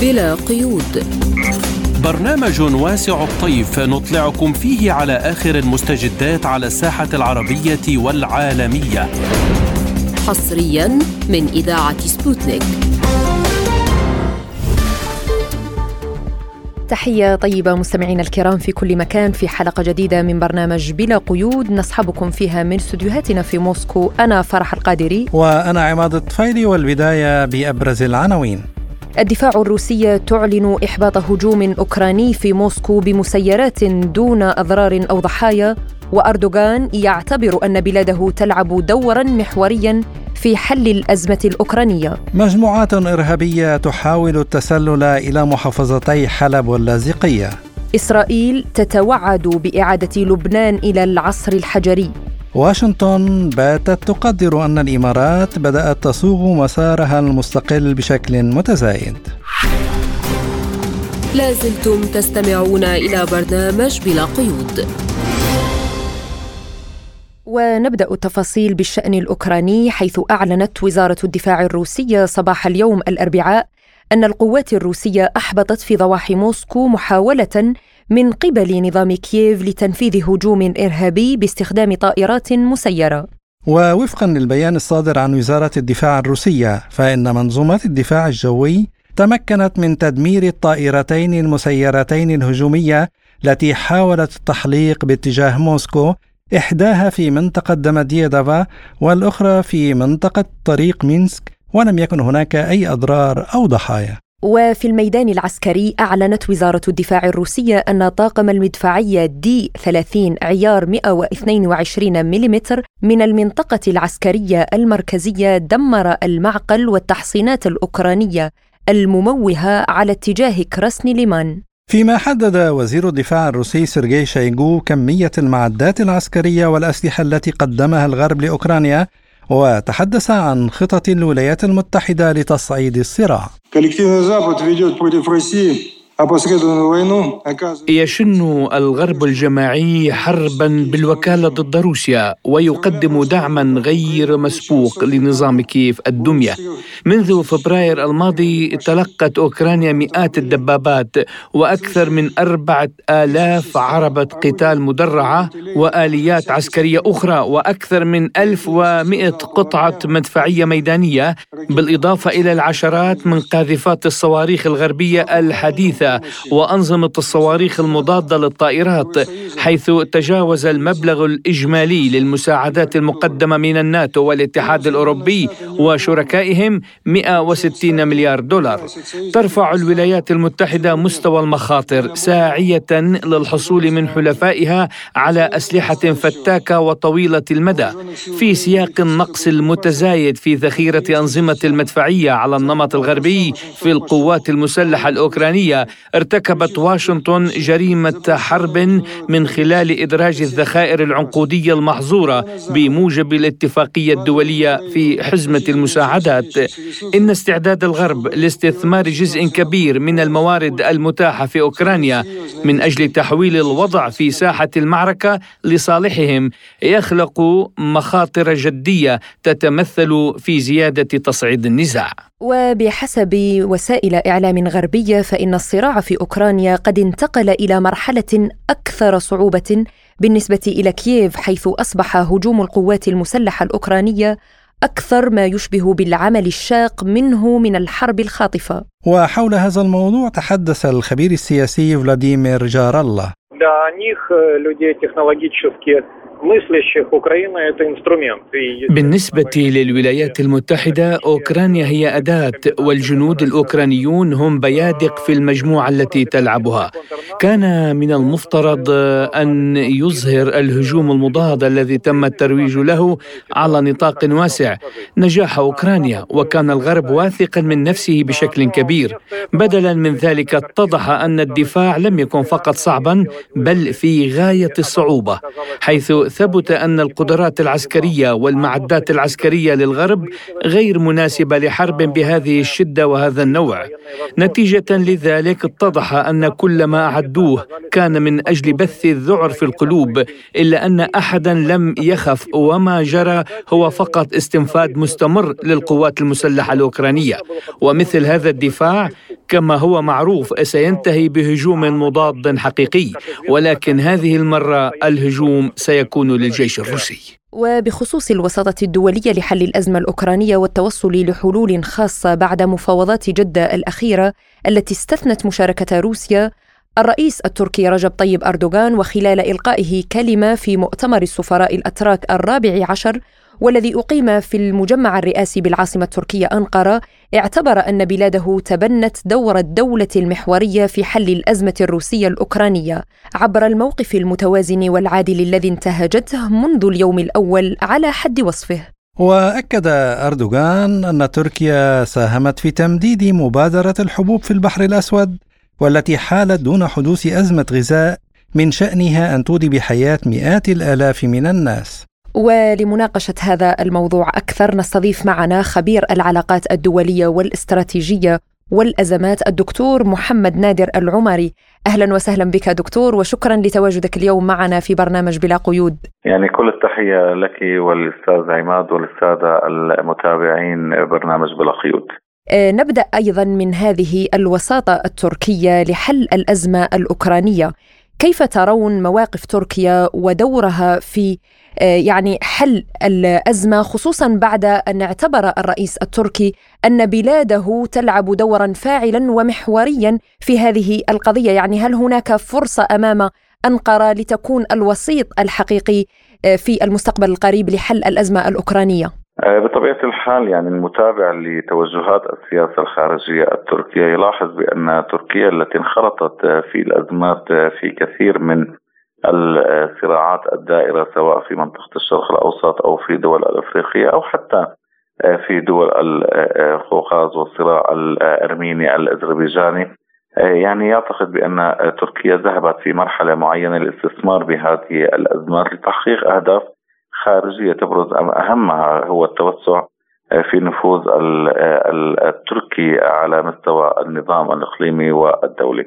بلا قيود. برنامج واسع الطيف نطلعكم فيه على آخر المستجدات على الساحة العربية والعالمية. حصريا من إذاعة سبوتنيك. تحية طيبة مستمعينا الكرام في كل مكان في حلقة جديدة من برنامج بلا قيود. نصحبكم فيها من استديوهاتنا في موسكو. أنا فرح القادري. وأنا عماد الطفيلي والبداية بأبرز العناوين. الدفاع الروسية تعلن إحباط هجوم أوكراني في موسكو بمسيرات دون أضرار أو ضحايا وأردوغان يعتبر أن بلاده تلعب دورا محوريا في حل الأزمة الأوكرانية. مجموعات إرهابية تحاول التسلل إلى محافظتي حلب واللاذقية إسرائيل تتوعد بإعادة لبنان إلى العصر الحجري. واشنطن باتت تقدر أن الإمارات بدأت تصوغ مسارها المستقل بشكل متزايد. لازلتم تستمعون إلى برنامج بلا قيود. ونبدأ التفاصيل بالشأن الأوكراني حيث أعلنت وزارة الدفاع الروسية صباح اليوم الأربعاء أن القوات الروسية أحبطت في ضواحي موسكو محاولة من قبل نظام كييف لتنفيذ هجوم إرهابي باستخدام طائرات مسيرة. ووفقا للبيان الصادر عن وزارة الدفاع الروسية فإن منظومات الدفاع الجوي تمكنت من تدمير الطائرتين المسيرتين الهجومية التي حاولت التحليق باتجاه موسكو إحداها في منطقة دمديدافا والأخرى في منطقة طريق مينسك ولم يكن هناك أي أضرار أو ضحايا. وفي الميدان العسكري أعلنت وزارة الدفاع الروسية أن طاقم المدفعية دي 30 عيار 122 ملم من المنطقة العسكرية المركزية دمر المعقل والتحصينات الأوكرانية المموهة على اتجاه كراسني ليمان. فيما حدد وزير الدفاع الروسي سيرجي شايغو كمية المعدات العسكرية والأسلحة التي قدمها الغرب لأوكرانيا وتحدث عن خطط الولايات المتحدة لتصعيد الصراع. يشن الغرب الجماعي حربا بالوكالة ضد روسيا ويقدم دعما غير مسبوق لنظام كييف الدمية. منذ فبراير الماضي تلقت أوكرانيا مئات الدبابات وأكثر من أربعة آلاف عربة قتال مدرعة وآليات عسكرية أخرى وأكثر من 1100 قطعة مدفعية ميدانية بالإضافة إلى العشرات من قاذفات الصواريخ الغربية وأنظمة الصواريخ المضادة للطائرات حيث تجاوز المبلغ الإجمالي للمساعدات المقدمة من الناتو والاتحاد الأوروبي وشركائهم 160 مليار دولار. ترفع الولايات المتحدة مستوى المخاطر ساعية للحصول من حلفائها على أسلحة فتاكة وطويلة المدى في سياق النقص المتزايد في ذخيرة أنظمة المدفعية على النمط الغربي في القوات المسلحة الأوكرانية ارتكبت واشنطن جريمة حرب من خلال إدراج الذخائر العنقودية المحظورة بموجب الاتفاقية الدولية في حزمة المساعدات. إن استعداد الغرب لاستثمار جزء كبير من الموارد المتاحة في أوكرانيا من أجل تحويل الوضع في ساحة المعركة لصالحهم يخلق مخاطر جدية تتمثل في زيادة تصعيد النزاع. وبحسب وسائل إعلام غربية فإن الصراع في أوكرانيا قد انتقل إلى مرحلة أكثر صعوبة بالنسبة إلى كييف حيث أصبح هجوم القوات المسلحة الأوكرانية أكثر ما يشبه بالعمل الشاق منه من الحرب الخاطفة. وحول هذا الموضوع تحدث الخبير السياسي فلاديمير جار الله. بالنسبة للولايات المتحدة أوكرانيا هي أداة والجنود الأوكرانيون هم بيادق في المجموعة التي تلعبها. كان من المفترض أن يظهر الهجوم المضاد الذي تم الترويج له على نطاق واسع. نجاح أوكرانيا وكان الغرب واثقا من نفسه بشكل كبير. بدلا من ذلك اتضح أن الدفاع لم يكن فقط صعبا بل في غاية الصعوبة حيث ثبت أن القدرات العسكرية والمعدات العسكرية للغرب غير مناسبة لحرب بهذه الشدة وهذا النوع. نتيجة لذلك اتضح أن كل ما أعدوه كان من أجل بث الذعر في القلوب إلا أن أحدا لم يخف وما جرى هو فقط استنفاد مستمر للقوات المسلحة الأوكرانية. ومثل هذا الدفاع كما هو معروف سينتهي بهجوم مضاد حقيقي ولكن هذه المرة الهجوم سيكون للجيش الروسي وبخصوص الوساطة الدولية لحل الأزمة الأوكرانية والتوصل لحلول خاصة بعد مفاوضات جدة الأخيرة التي استثنت مشاركة روسيا الرئيس التركي رجب طيب أردوغان وخلال إلقائه كلمة في مؤتمر السفراء الأتراك الرابع عشر والذي أقيم في المجمع الرئاسي بالعاصمة التركية أنقرة اعتبر أن بلاده تبنت دور الدولة المحورية في حل الأزمة الروسية الأوكرانية. عبر الموقف المتوازن والعادل الذي انتهجته منذ اليوم الأول على حد وصفه. وأكد أردوغان أن تركيا ساهمت في تمديد مبادرة الحبوب في البحر الأسود والتي حالت دون حدوث أزمة غذاء من شأنها أن تودي بحياة مئات الآلاف من الناس. ولمناقشة هذا الموضوع أكثر نستضيف معنا خبير العلاقات الدولية والاستراتيجية والأزمات الدكتور محمد نادر العمري. أهلا وسهلا بك دكتور وشكرا لتواجدك اليوم معنا في برنامج بلا قيود. يعني كل التحية لك والأستاذ عماد والسادة المتابعين برنامج بلا قيود. آه، نبدأ أيضا من هذه الوساطة التركية لحل الأزمة الأوكرانية. كيف ترون مواقف تركيا ودورها في يعني حل الأزمة خصوصا بعد أن اعتبر الرئيس التركي أن بلاده تلعب دورا فاعلا ومحوريا في هذه القضية، يعني هل هناك فرصة أمام أنقرة لتكون الوسيط الحقيقي آه، في المستقبل القريب لحل الأزمة الأوكرانية؟ آه، بطبيعة الحال يعني المتابع لتوجهات السياسة الخارجية التركية يلاحظ بأن تركيا التي انخرطت في الأزمات في كثير من الصراعات الدائرة سواء في منطقة الشرق الأوسط أو في دول الأفريقية أو حتى في دول القوقاز والصراع الأرميني الأذربيجاني. يعني يعتقد بأن تركيا ذهبت في مرحلة معينة للاستثمار بهذه الأزمات لتحقيق أهداف خارجية تبرز أهمها هو التوسع في نفوذ التركي على مستوى النظام الإقليمي والدولي.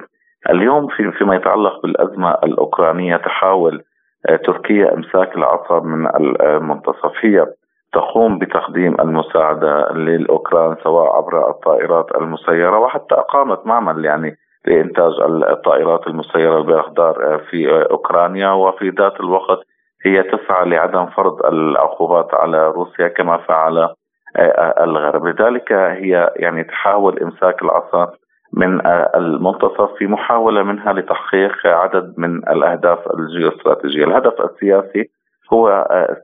اليوم في فيما يتعلق بالأزمة الأوكرانية تحاول آه، تركيا إمساك العصا من المنتصف هي تقوم بتقديم المساعدة للأوكران سواء عبر الطائرات المسيرة وحتى أقامت معمل يعني لإنتاج الطائرات المسيرة البيرخدار آه، في أوكرانيا. وفي ذات الوقت هي تسعى لعدم فرض العقوبات على روسيا كما فعل آه، الغرب. لذلك هي يعني تحاول إمساك العصا من المنتصف في محاولة منها لتحقيق عدد من الأهداف الجيوستراتيجية. الهدف السياسي هو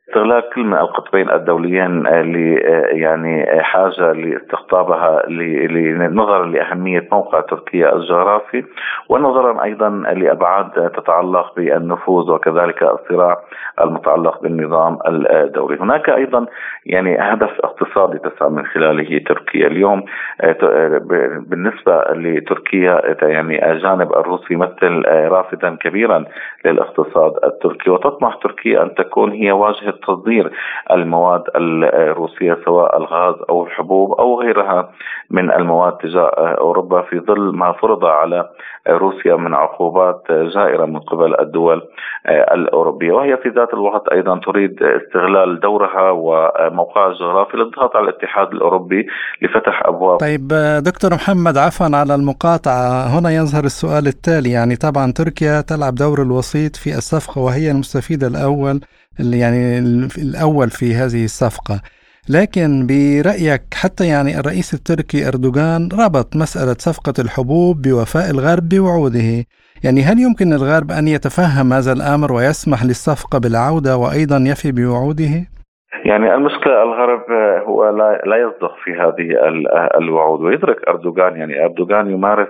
استغلال كل من القطبين الدوليين ل يعني حاجة لاستقطابها نظرا لأهمية موقع تركيا الجغرافي ونظرا أيضا لأبعاد تتعلق بالنفوذ وكذلك الصراع المتعلق بالنظام الدولي. هناك أيضا يعني هدف اقتصادي تسعى من خلاله تركيا اليوم بالنسبة لتركيا يعني الجانب الروسي يمثل رافدا كبيرا للاقتصاد التركي وتطمح تركيا أن تكون تكون هي واجهة تصدير المواد الروسية سواء الغاز أو الحبوب أو غيرها من المواد تجاه أوروبا في ظل ما فرض على روسيا من عقوبات جائرة من قبل الدول الأوروبية. وهي في ذات الوقت أيضا تريد استغلال دورها وموقعها الجغرافي للضغط على الاتحاد الأوروبي لفتح أبواب. طيب دكتور محمد عفوا على المقاطعة. هنا يظهر السؤال التالي. يعني طبعا تركيا تلعب دور الوسيط في الصفقة وهي المستفيد الأول يعني الأول في هذه الصفقة. لكن برأيك حتى يعني الرئيس التركي أردوغان ربط مسألة صفقة الحبوب بوفاء الغرب بوعوده. يعني هل يمكن الغرب أن يتفهم هذا الأمر ويسمح للصفقة بالعودة وأيضا يفي بوعوده؟ يعني المشكلة الغرب هو لا لا يصدق في هذه الوعود ويدرك أردوغان. يعني أردوغان يمارس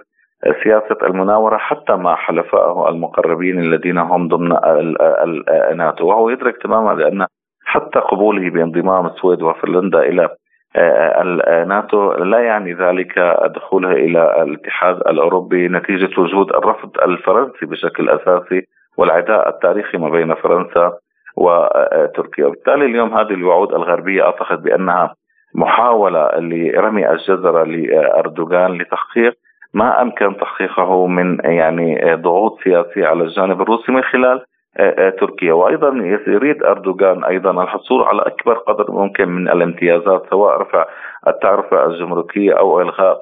سياسة المناورة حتى مع حلفائه المقربين الذين هم ضمن الناتو. وهو يدرك تماما بأن حتى قبوله بانضمام السويد وفنلندا إلى الناتو لا يعني ذلك دخولها إلى الاتحاد الأوروبي نتيجة وجود الرفض الفرنسي بشكل أساسي والعداء التاريخي ما بين فرنسا وتركيا وبالتالي اليوم هذه الوعود الغربية أعتقد بأنها محاولة لرمي الجزرة لأردوغان لتحقيق ما أمكن تحقيقه من يعني ضغوط سياسية على الجانب الروسي من خلال آه، آه، تركيا. وأيضا يريد أردوغان أيضا الحصول على أكبر قدر ممكن من الامتيازات سواء رفع التعرفة الجمركية أو إلغاء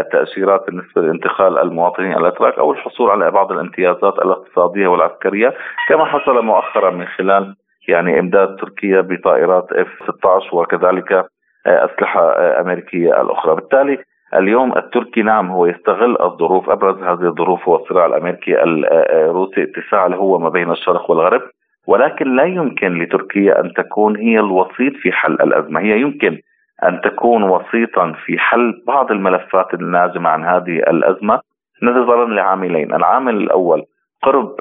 التأشيرات بالنسبة لانتقال المواطنين الأتراك أو الحصول على بعض الامتيازات الاقتصادية والعسكرية كما حصل مؤخرا من خلال يعني إمداد تركيا بطائرات F-16 وكذلك أسلحة أمريكية الأخرى. بالتالي اليوم التركي نعم هو يستغل الظروف أبرز هذه الظروف هو الصراع الأمريكي الروسي اتساع هو ما بين الشرق والغرب ولكن لا يمكن لتركيا أن تكون هي الوسيط في حل الأزمة، هي يمكن أن تكون وسيطا في حل بعض الملفات الناجمة عن هذه الأزمة. نظرا لعاملين، العامل الأول قرب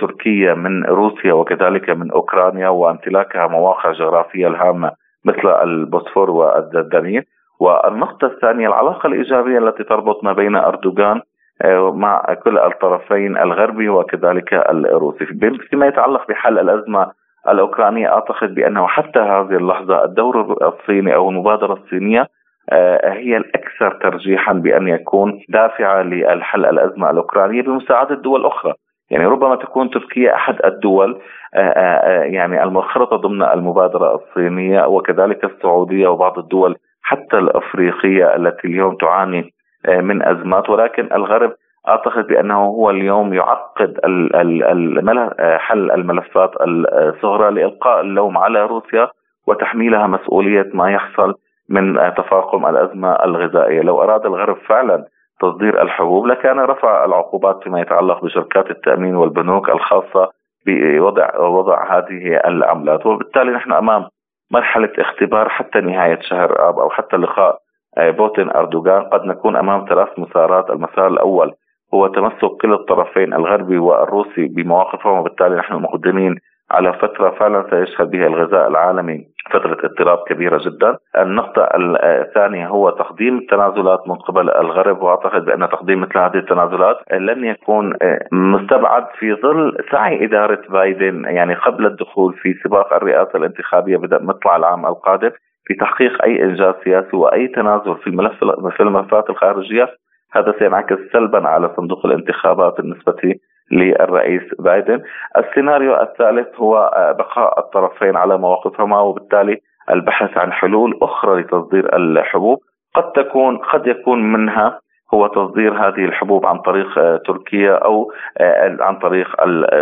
تركيا من روسيا وكذلك من أوكرانيا وامتلاكها مواقع جغرافية الهامة مثل البوسفور والدنيل. والنقطة الثانية العلاقة الإيجابية التي تربط ما بين أردوغان آه، مع كل الطرفين الغربي وكذلك الروسي. فيما يتعلق بحل الأزمة الأوكرانية أعتقد بأنه حتى هذه اللحظة الدور الصيني أو المبادرة الصينية آه، هي الأكثر ترجيحا بأن يكون دافعة للحل الأزمة الأوكرانية بمساعدة دول أخرى. يعني ربما تكون تركيا أحد الدول آه، يعني المنخرطة ضمن المبادرة الصينية وكذلك السعودية وبعض الدول حتى الأفريقية التي اليوم تعاني آه، من أزمات. ولكن الغرب أعتقد بأنه هو اليوم يعقد آه، حل الملفات الصغرى لإلقاء اللوم على روسيا وتحميلها مسؤولية ما يحصل من آه، تفاقم الأزمة الغذائية، لو أراد الغرب فعلا تصدير الحبوب لكان رفع العقوبات فيما يتعلق بشركات التأمين والبنوك الخاصة بوضع وضع هذه العملات، وبالتالي نحن أمام مرحلة اختبار حتى نهاية شهر آب أو حتى لقاء آه، بوتين أردوغان. قد نكون أمام ثلاث مسارات. المسار الأول هو تمسك كل الطرفين الغربي والروسي بمواقفهم وبالتالي نحن مقدمين على فترة فعلا سيشهد بها الغذاء العالمي فترة اضطراب كبيرة جدا. النقطة الثانية هو تقديم التنازلات من قبل الغرب وأعتقد بأن تقديم مثل هذه التنازلات لن يكون مستبعد في ظل سعي إدارة بايدن يعني قبل الدخول في سباق الرئاسة الانتخابية بدأ مطلع العام القادم في تحقيق أي إنجاز سياسي وأي تنازل في الملف في الملفات الخارجية. هذا سينعكس سلبا على صندوق الانتخابات بالنسبة للرئيس بايدن. السيناريو الثالث هو آه، بقاء الطرفين على مواقفهما وبالتالي البحث عن حلول أخرى لتصدير الحبوب. قد تكون قد يكون منها هو تصدير هذه الحبوب عن طريق آه، تركيا أو آه، عن طريق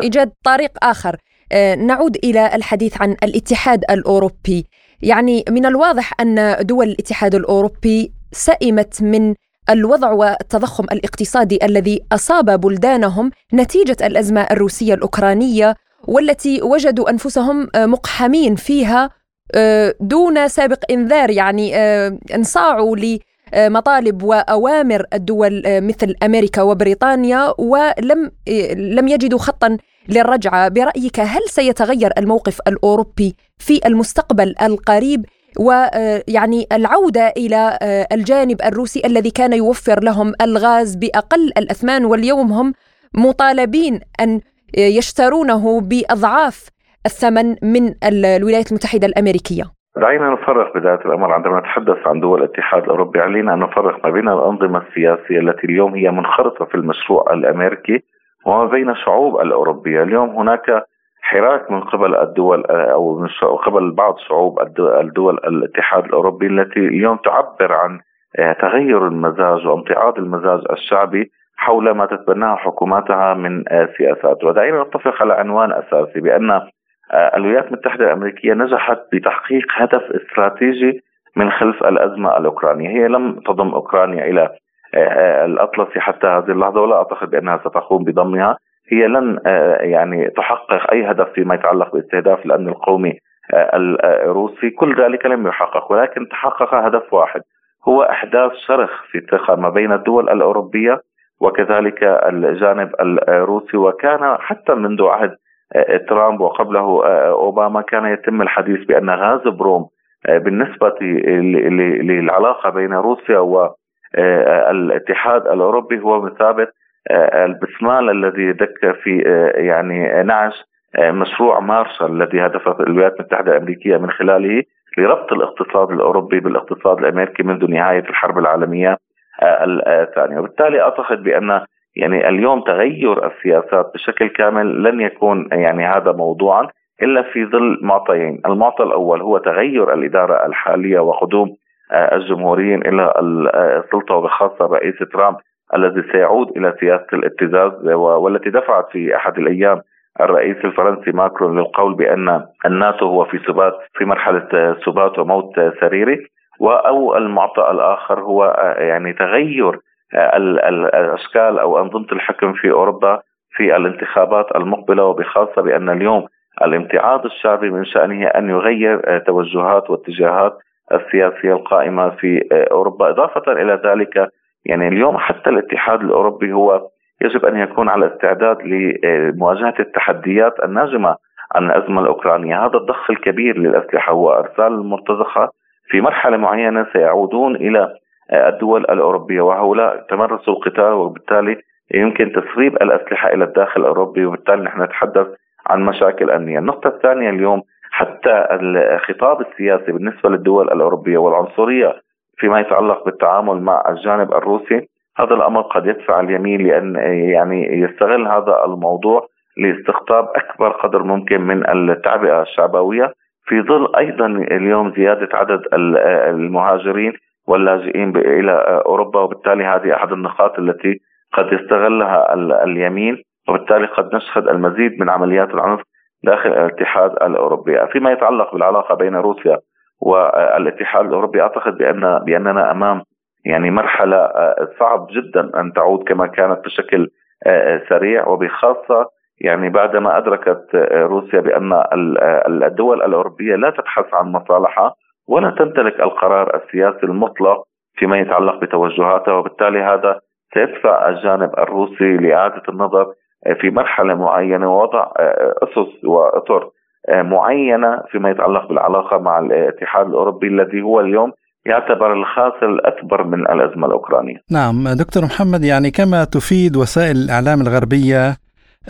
إيجاد طريق آخر. نعود إلى الحديث عن الاتحاد الأوروبي. يعني من الواضح أن دول الاتحاد الأوروبي سئمت من الوضع والتضخم الاقتصادي الذي أصاب بلدانهم نتيجة الأزمة الروسية الأوكرانية والتي وجدوا أنفسهم آه، مقحمين فيها آه، دون سابق إنذار. يعني آه، انصاعوا لمطالب وأوامر الدول مثل أمريكا وبريطانيا ولم لم يجدوا خطا للرجعة. برأيك هل سيتغير الموقف الأوروبي في المستقبل القريب؟ ويعني العودة إلى آه، الجانب الروسي الذي كان يوفر لهم الغاز بأقل الأثمان واليوم هم مطالبين أن يشترونه بأضعاف الثمن من الولايات المتحدة الأمريكية. دعينا نفرق بداية الأمر عندما نتحدث عن دول الاتحاد الأوروبي علينا أن نفرق ما بين الأنظمة السياسية التي اليوم هي منخرطة في المشروع الأمريكي وما بين الشعوب الأوروبية اليوم هناك حراك من قبل الدول أو من قبل بعض شعوب الدول الاتحاد الأوروبي التي اليوم تعبر عن آه، تغير المزاج وامتعاض المزاج الشعبي حول ما تتبناه حكوماتها من آه، سياسات. ودعينا نتفق على عنوان أساسي بأن آه، الولايات المتحدة الأمريكية نجحت بتحقيق هدف استراتيجي من خلف الأزمة الأوكرانية، هي لم تضم أوكرانيا إلى الأطلسي حتى هذه اللحظة ولا أعتقد بأنها ستقوم بضمها، هي لن آه، يعني تحقق أي هدف فيما يتعلق باستهداف الأمن القومي آه، الروسي. كل ذلك لم يحقق ولكن تحقق هدف واحد هو إحداث شرخ في الثقه ما بين الدول الأوروبية وكذلك الجانب الروسي. وكان حتى منذ عهد آه، ترامب وقبله أوباما كان يتم الحديث بأن غاز بروم بالنسبة للعلاقة بين روسيا والاتحاد الأوروبي هو مثابه آه، البسمال الذي دك في آه، يعني نعش آه، مشروع مارشال الذي هدفت الولايات المتحدة الأمريكية من خلاله لربط الاقتصاد الأوروبي بالاقتصاد الأمريكي منذ نهاية الحرب العالمية الثانية، وبالتالي أعتقد بأن يعني اليوم تغير السياسات بشكل كامل لن يكون يعني هذا موضوعا إلا في ظل معطيين، المعطى الأول هو تغير الإدارة الحالية وقدوم الجمهوريين إلى السلطة وبخاصة الرئيس ترامب الذي سيعود إلى سياسة الابتزاز والتي دفعت في أحد الأيام الرئيس الفرنسي ماكرون للقول بأن الناتو هو في سبات في مرحلة سبات وموت سريري أو المعطى الآخر هو يعني تغير الأشكال أو أنظمة الحكم في أوروبا في الانتخابات المقبلة وبخاصة بأن اليوم الامتعاض الشعبي من شأنه أن يغير توجهات واتجاهات السياسية القائمة في أوروبا إضافة إلى ذلك يعني اليوم حتى الاتحاد الأوروبي هو يجب أن يكون على استعداد لمواجهة التحديات الناجمة عن الأزمة الأوكرانية، هذا الضخ الكبير للأسلحة وأرسال المرتزقة في مرحلة معينة سيعودون إلى الدول الأوروبية وهؤلاء تمرسوا القتال وبالتالي يمكن تسريب الأسلحة إلى الداخل الأوروبي وبالتالي نحن نتحدث عن مشاكل أمنية، النقطة الثانية اليوم حتى الخطاب السياسي بالنسبة للدول الأوروبية والعنصرية فيما يتعلق بالتعامل مع الجانب الروسي. هذا الأمر قد يدفع اليمين لأن يعني يستغل هذا الموضوع لاستقطاب أكبر قدر ممكن من التعبئة الشعبوية. في ظل أيضا اليوم زيادة عدد المهاجرين واللاجئين إلى أوروبا وبالتالي هذه أحد النقاط التي قد يستغلها اليمين وبالتالي قد نشهد المزيد من عمليات العنف داخل الاتحاد الأوروبي، فيما يتعلق بالعلاقة بين روسيا والاتحاد الأوروبي أعتقد بان بأننا أمام يعني مرحلة آه، صعب جدا أن تعود كما كانت بشكل آه، آه، سريع. وبخاصة يعني بعدما أدركت روسيا بأن الدول الأوروبية لا تبحث عن مصالحها ولا تمتلك القرار السياسي المطلق فيما يتعلق بتوجهاتها. وبالتالي هذا سيدفع الجانب الروسي لإعادة النظر في مرحلة معينة ووضع أسس وأطر معينة فيما يتعلق بالعلاقة مع الاتحاد الأوروبي الذي هو اليوم يعتبر الخاسر الأكبر من الأزمة الأوكرانية. نعم دكتور محمد يعني كما تفيد وسائل الإعلام الغربية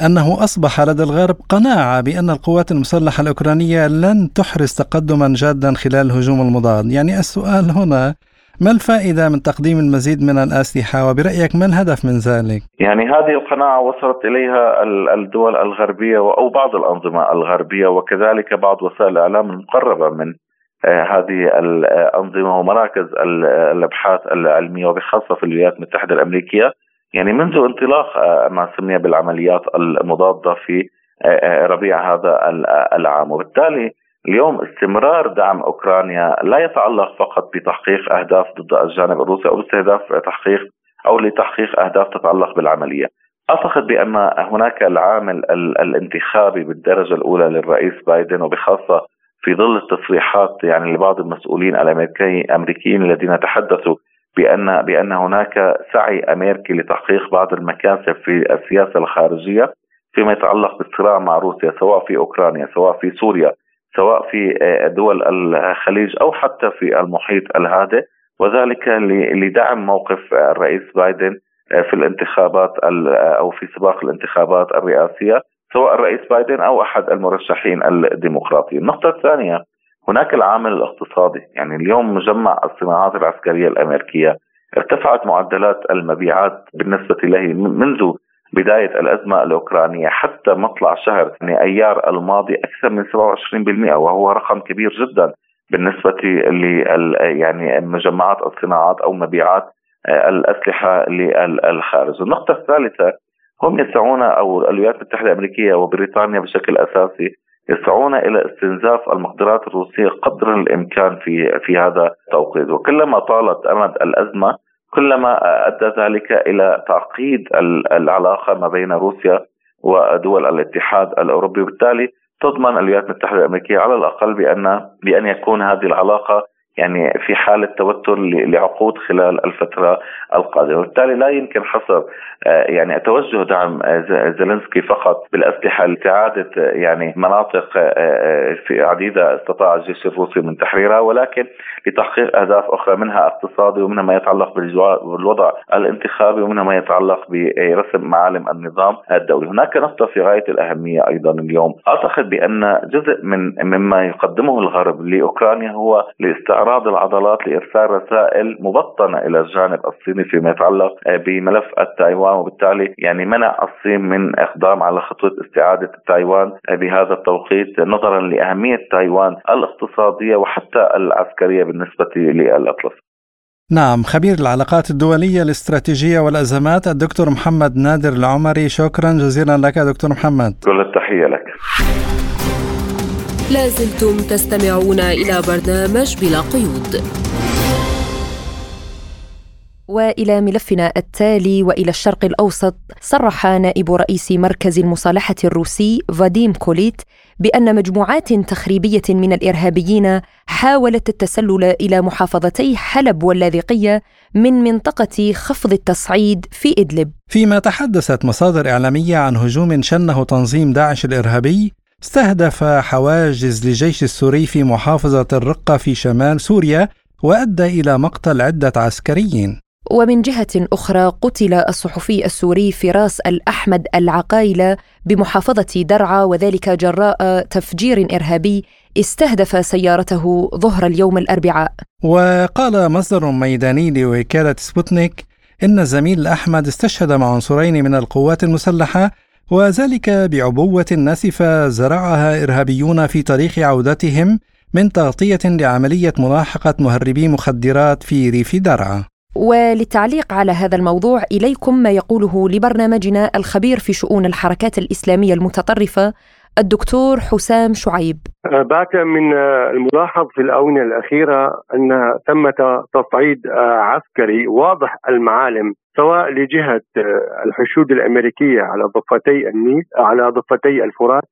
أنه أصبح لدى الغرب قناعة بأن القوات المسلحة الأوكرانية لن تحرز تقدما جادا خلال الهجوم المضاد. يعني السؤال هنا ما الفائدة من تقديم المزيد من الأسلحة؟ وبرأيك ما الهدف من ذلك؟ يعني هذه القناعة وصلت إليها الدول الغربية أو بعض الأنظمة الغربية وكذلك بعض وسائل الإعلام المقربة من آه، هذه الأنظمة ومراكز الأبحاث العلمية وبخاصة في الولايات المتحدة الأمريكية. يعني منذ انطلاق آه، ما سمي بالعمليات المضادة في آه، ربيع هذا العام. وبالتالي اليوم استمرار دعم أوكرانيا لا يتعلق فقط بتحقيق أهداف ضد الجانب الروسي أو باستهداف تحقيق أو لتحقيق أهداف تتعلق بالعملية. أعتقد بأن هناك العامل الانتخابي بالدرجة الأولى للرئيس بايدن وبخاصة في ظل التصريحات يعني لبعض المسؤولين الأمريكيين الذين تحدثوا بان بأن هناك سعي أمريكي لتحقيق بعض المكاسب في السياسة الخارجية فيما يتعلق بالصراع مع روسيا سواء في أوكرانيا سواء في سوريا سواء في دول الخليج أو حتى في المحيط الهادئ وذلك لدعم موقف الرئيس بايدن في الانتخابات أو في سباق الانتخابات الرئاسية سواء الرئيس بايدن أو أحد المرشحين الديمقراطيين. النقطة الثانية هناك العامل الاقتصادي، يعني اليوم مجمع الصناعات العسكرية الأمريكية ارتفعت معدلات المبيعات بالنسبة له منذ بداية الأزمة الأوكرانية حتى مطلع شهر أيار الماضي أكثر من 27% وهو رقم كبير جدا بالنسبة ل يعني مجمعات الصناعات أو مبيعات آه، الأسلحة للخارج. النقطة الثالثة هم يسعون أو الولايات المتحدة الأمريكية وبريطانيا بشكل أساسي يسعون إلى استنزاف المقدرات الروسية قدر الإمكان في في هذا التوقيت. وكلما طالت أمد الأزمة كلما أدى ذلك إلى تعقيد العلاقة ما بين روسيا ودول الاتحاد الأوروبي. وبالتالي تضمن الولايات المتحدة الأمريكية على الأقل بان بأن يكون هذه العلاقة يعني في حالة توتر لعقود خلال الفترة القادمة. وبالتالي لا يمكن حصر آه، يعني توجه دعم آه، زيلينسكي فقط بالأسلحة لإعادة آه، يعني مناطق في عديدة استطاع الجيش الروسي من تحريرها ولكن لتحقيق أهداف أخرى منها اقتصادي ومنها ما يتعلق بالوضع الانتخابي ومنها ما يتعلق برسم معالم النظام الدولي. هناك نقطة في غاية الأهمية أيضا اليوم. أعتقد بأن جزء من مما يقدمه الغرب لأوكرانيا هو لإستعراض استعراض العضلات لإرسال رسائل مبطنة إلى الجانب الصيني فيما يتعلق بملف التايوان وبالتالي يعني منع الصين من إقدام على خطوه استعادة تايوان بهذا التوقيت نظرا لأهمية تايوان الاقتصادية وحتى العسكرية بالنسبة للأطلس. نعم خبير العلاقات الدولية الاستراتيجية والأزمات الدكتور محمد نادر العمري شكرا جزيلا لك دكتور محمد كل التحية لك لازلتم تستمعون إلى برنامج بلا قيود. وإلى ملفنا التالي وإلى الشرق الأوسط صرح نائب رئيس مركز المصالحة الروسي فاديم كوليت بأن مجموعات تخريبية من الإرهابيين حاولت التسلل إلى محافظتي حلب واللاذقية من منطقة خفض التصعيد في إدلب. فيما تحدثت مصادر إعلامية عن هجوم شنه تنظيم داعش الإرهابي استهدف حواجز للجيش السوري في محافظة الرقة في شمال سوريا وأدى إلى مقتل عدة عسكريين. ومن جهة أخرى قتل الصحفي السوري فراس الأحمد العقايلة بمحافظة درعا وذلك جراء تفجير إرهابي استهدف سيارته ظهر اليوم الأربعاء. وقال مصدر ميداني لوكالة سبوتنيك إن الزميل أحمد استشهد مع عنصرين من القوات المسلحة وذلك بعبوة ناسفة زرعها إرهابيون في طريق عودتهم من تغطية لعملية ملاحقة مهربي مخدرات في ريف درعا. وللتعليق على هذا الموضوع إليكم ما يقوله لبرنامجنا الخبير في شؤون الحركات الإسلامية المتطرفة الدكتور حسام شعيب. أه، بات من الملاحظ في الآونة الأخيرة أن ثمة تصعيد أه، عسكري واضح المعالم سواء لجهة أه، الحشود الأمريكية على ضفتي النيل على ضفتي الفرات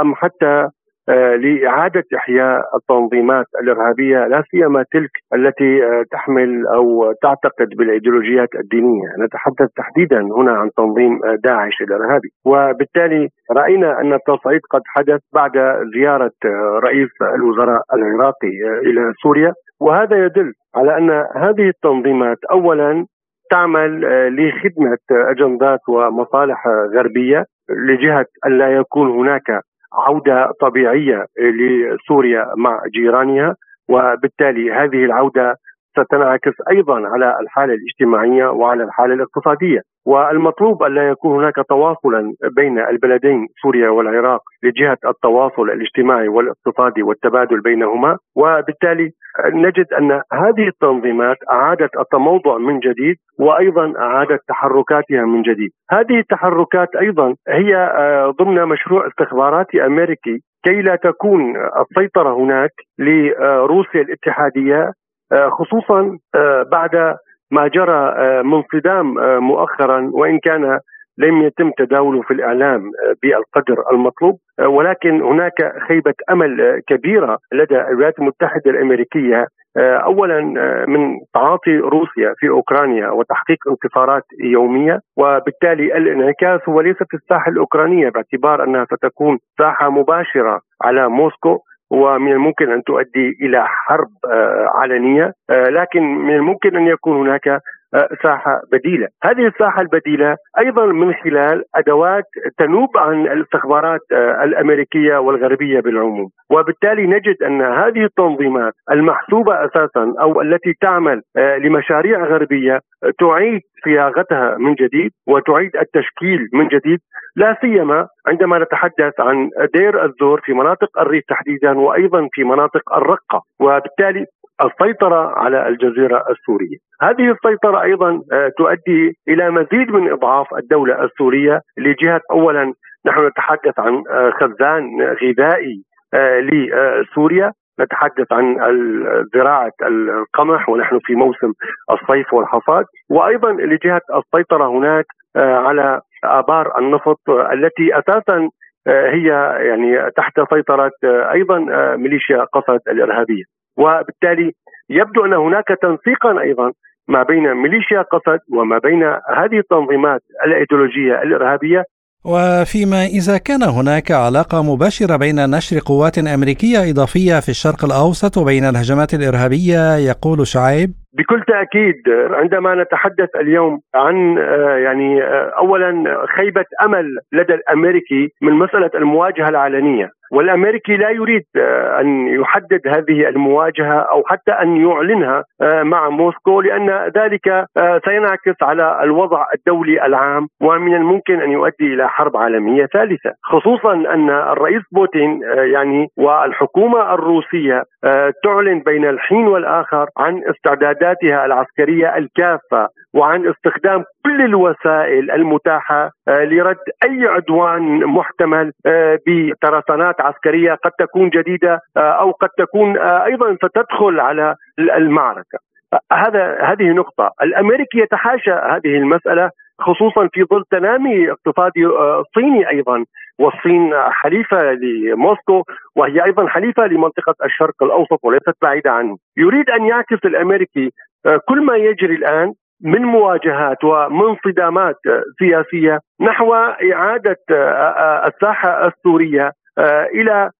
أم حتى آه، لإعادة إحياء التنظيمات الإرهابية لا سيما تلك التي آه، تحمل أو تعتقد بالإيديولوجيات الدينية. نتحدث تحديدا هنا عن تنظيم آه، داعش الإرهابي. وبالتالي رأينا أن التصعيد قد حدث بعد زيارة رئيس الوزراء العراقي إلى سوريا. وهذا يدل على أن هذه التنظيمات أولا تعمل لخدمة أجندات ومصالح غربية لجهة أن لا يكون هناك عودة طبيعية لسوريا مع جيرانها وبالتالي هذه العودة ستنعكس أيضا على الحالة الاجتماعية وعلى الحالة الاقتصادية. والمطلوب أن لا يكون هناك تواصلا بين البلدين سوريا والعراق لجهة التواصل الاجتماعي والاقتصادي والتبادل بينهما وبالتالي نجد أن هذه التنظيمات أعادت التموضع من جديد وأيضا أعادت تحركاتها من جديد. هذه التحركات أيضا هي آه، ضمن مشروع استخباراتي أمريكي كي لا تكون السيطرة هناك لروسيا الاتحادية آه، خصوصا آه، بعد ما جرى آه، من صدام مؤخرا وإن كان لم يتم تداوله في الإعلام بالقدر المطلوب. ولكن هناك خيبة أمل كبيرة لدى الولايات المتحدة الأمريكية اولا من تعاطي روسيا في أوكرانيا وتحقيق انتصارات يومية وبالتالي الانعكاس هو ليس في الساحة الأوكرانية باعتبار أنها ستكون ساحة مباشرة على موسكو. ومن الممكن أن تؤدي إلى حرب آه، علنية آه، لكن من الممكن أن يكون هناك ساحة بديلة، هذه الساحة البديلة أيضا من خلال أدوات تنوب عن الاستخبارات الأمريكية والغربية بالعموم، وبالتالي نجد أن هذه التنظيمات المحسوبة أساسا أو التي تعمل لمشاريع غربية تعيد صياغتها من جديد وتعيد التشكيل من جديد. لا سيما عندما نتحدث عن دير الزور في مناطق الريف تحديدا وأيضا في مناطق الرقة. وبالتالي السيطرة على الجزيرة السورية. هذه السيطرة أيضا آه، تؤدي إلى مزيد من إضعاف الدولة السورية لجهة. أولا نحن نتحدث عن آه، خزان غذائي آه، لسوريا. نتحدث عن زراعة القمح ونحن في موسم الصيف والحصاد. وأيضا لجهة السيطرة هناك على آبار النفط التي أساسا هي يعني تحت سيطرة أيضا ميليشيا قسد الإرهابية. وبالتالي يبدو أن هناك تنسيقا أيضا ما بين ميليشيا قسد وما بين هذه التنظيمات الإيديولوجية الإرهابية. وفيما إذا كان هناك علاقة مباشرة بين نشر قوات أمريكية إضافية في الشرق الأوسط وبين الهجمات الإرهابية يقول شعيب. بكل تأكيد عندما نتحدث اليوم عن آه، يعني آه، اولا خيبة أمل لدى الأمريكي من مسألة المواجهة العلنية. والأمريكي لا يريد آه، أن يحدد هذه المواجهة أو حتى أن يعلنها آه، مع موسكو لأن ذلك آه، سينعكس على الوضع الدولي العام ومن الممكن أن يؤدي إلى حرب عالمية ثالثة. خصوصا أن الرئيس بوتين يعني والحكومة الروسية تعلن بين الحين والآخر عن استعداداتها العسكرية الكافة وعن استخدام كل الوسائل المتاحة لرد أي عدوان محتمل بترسانات عسكرية قد تكون جديدة آه، أو قد تكون آه، أيضا ستدخل على المعركة. هذا هذه نقطة، الأمريكي يتحاشى هذه المسألة خصوصا في ظل تنامي اقتصادي آه، صيني أيضا والصين حليفة لموسكو وهي أيضا حليفة لمنطقة الشرق الأوسط وليست بعيدة عنه. يريد أن يعكس الأمريكي كل ما يجري الآن من مواجهات ومن صدامات سياسية نحو إعادة الساحة السورية إلى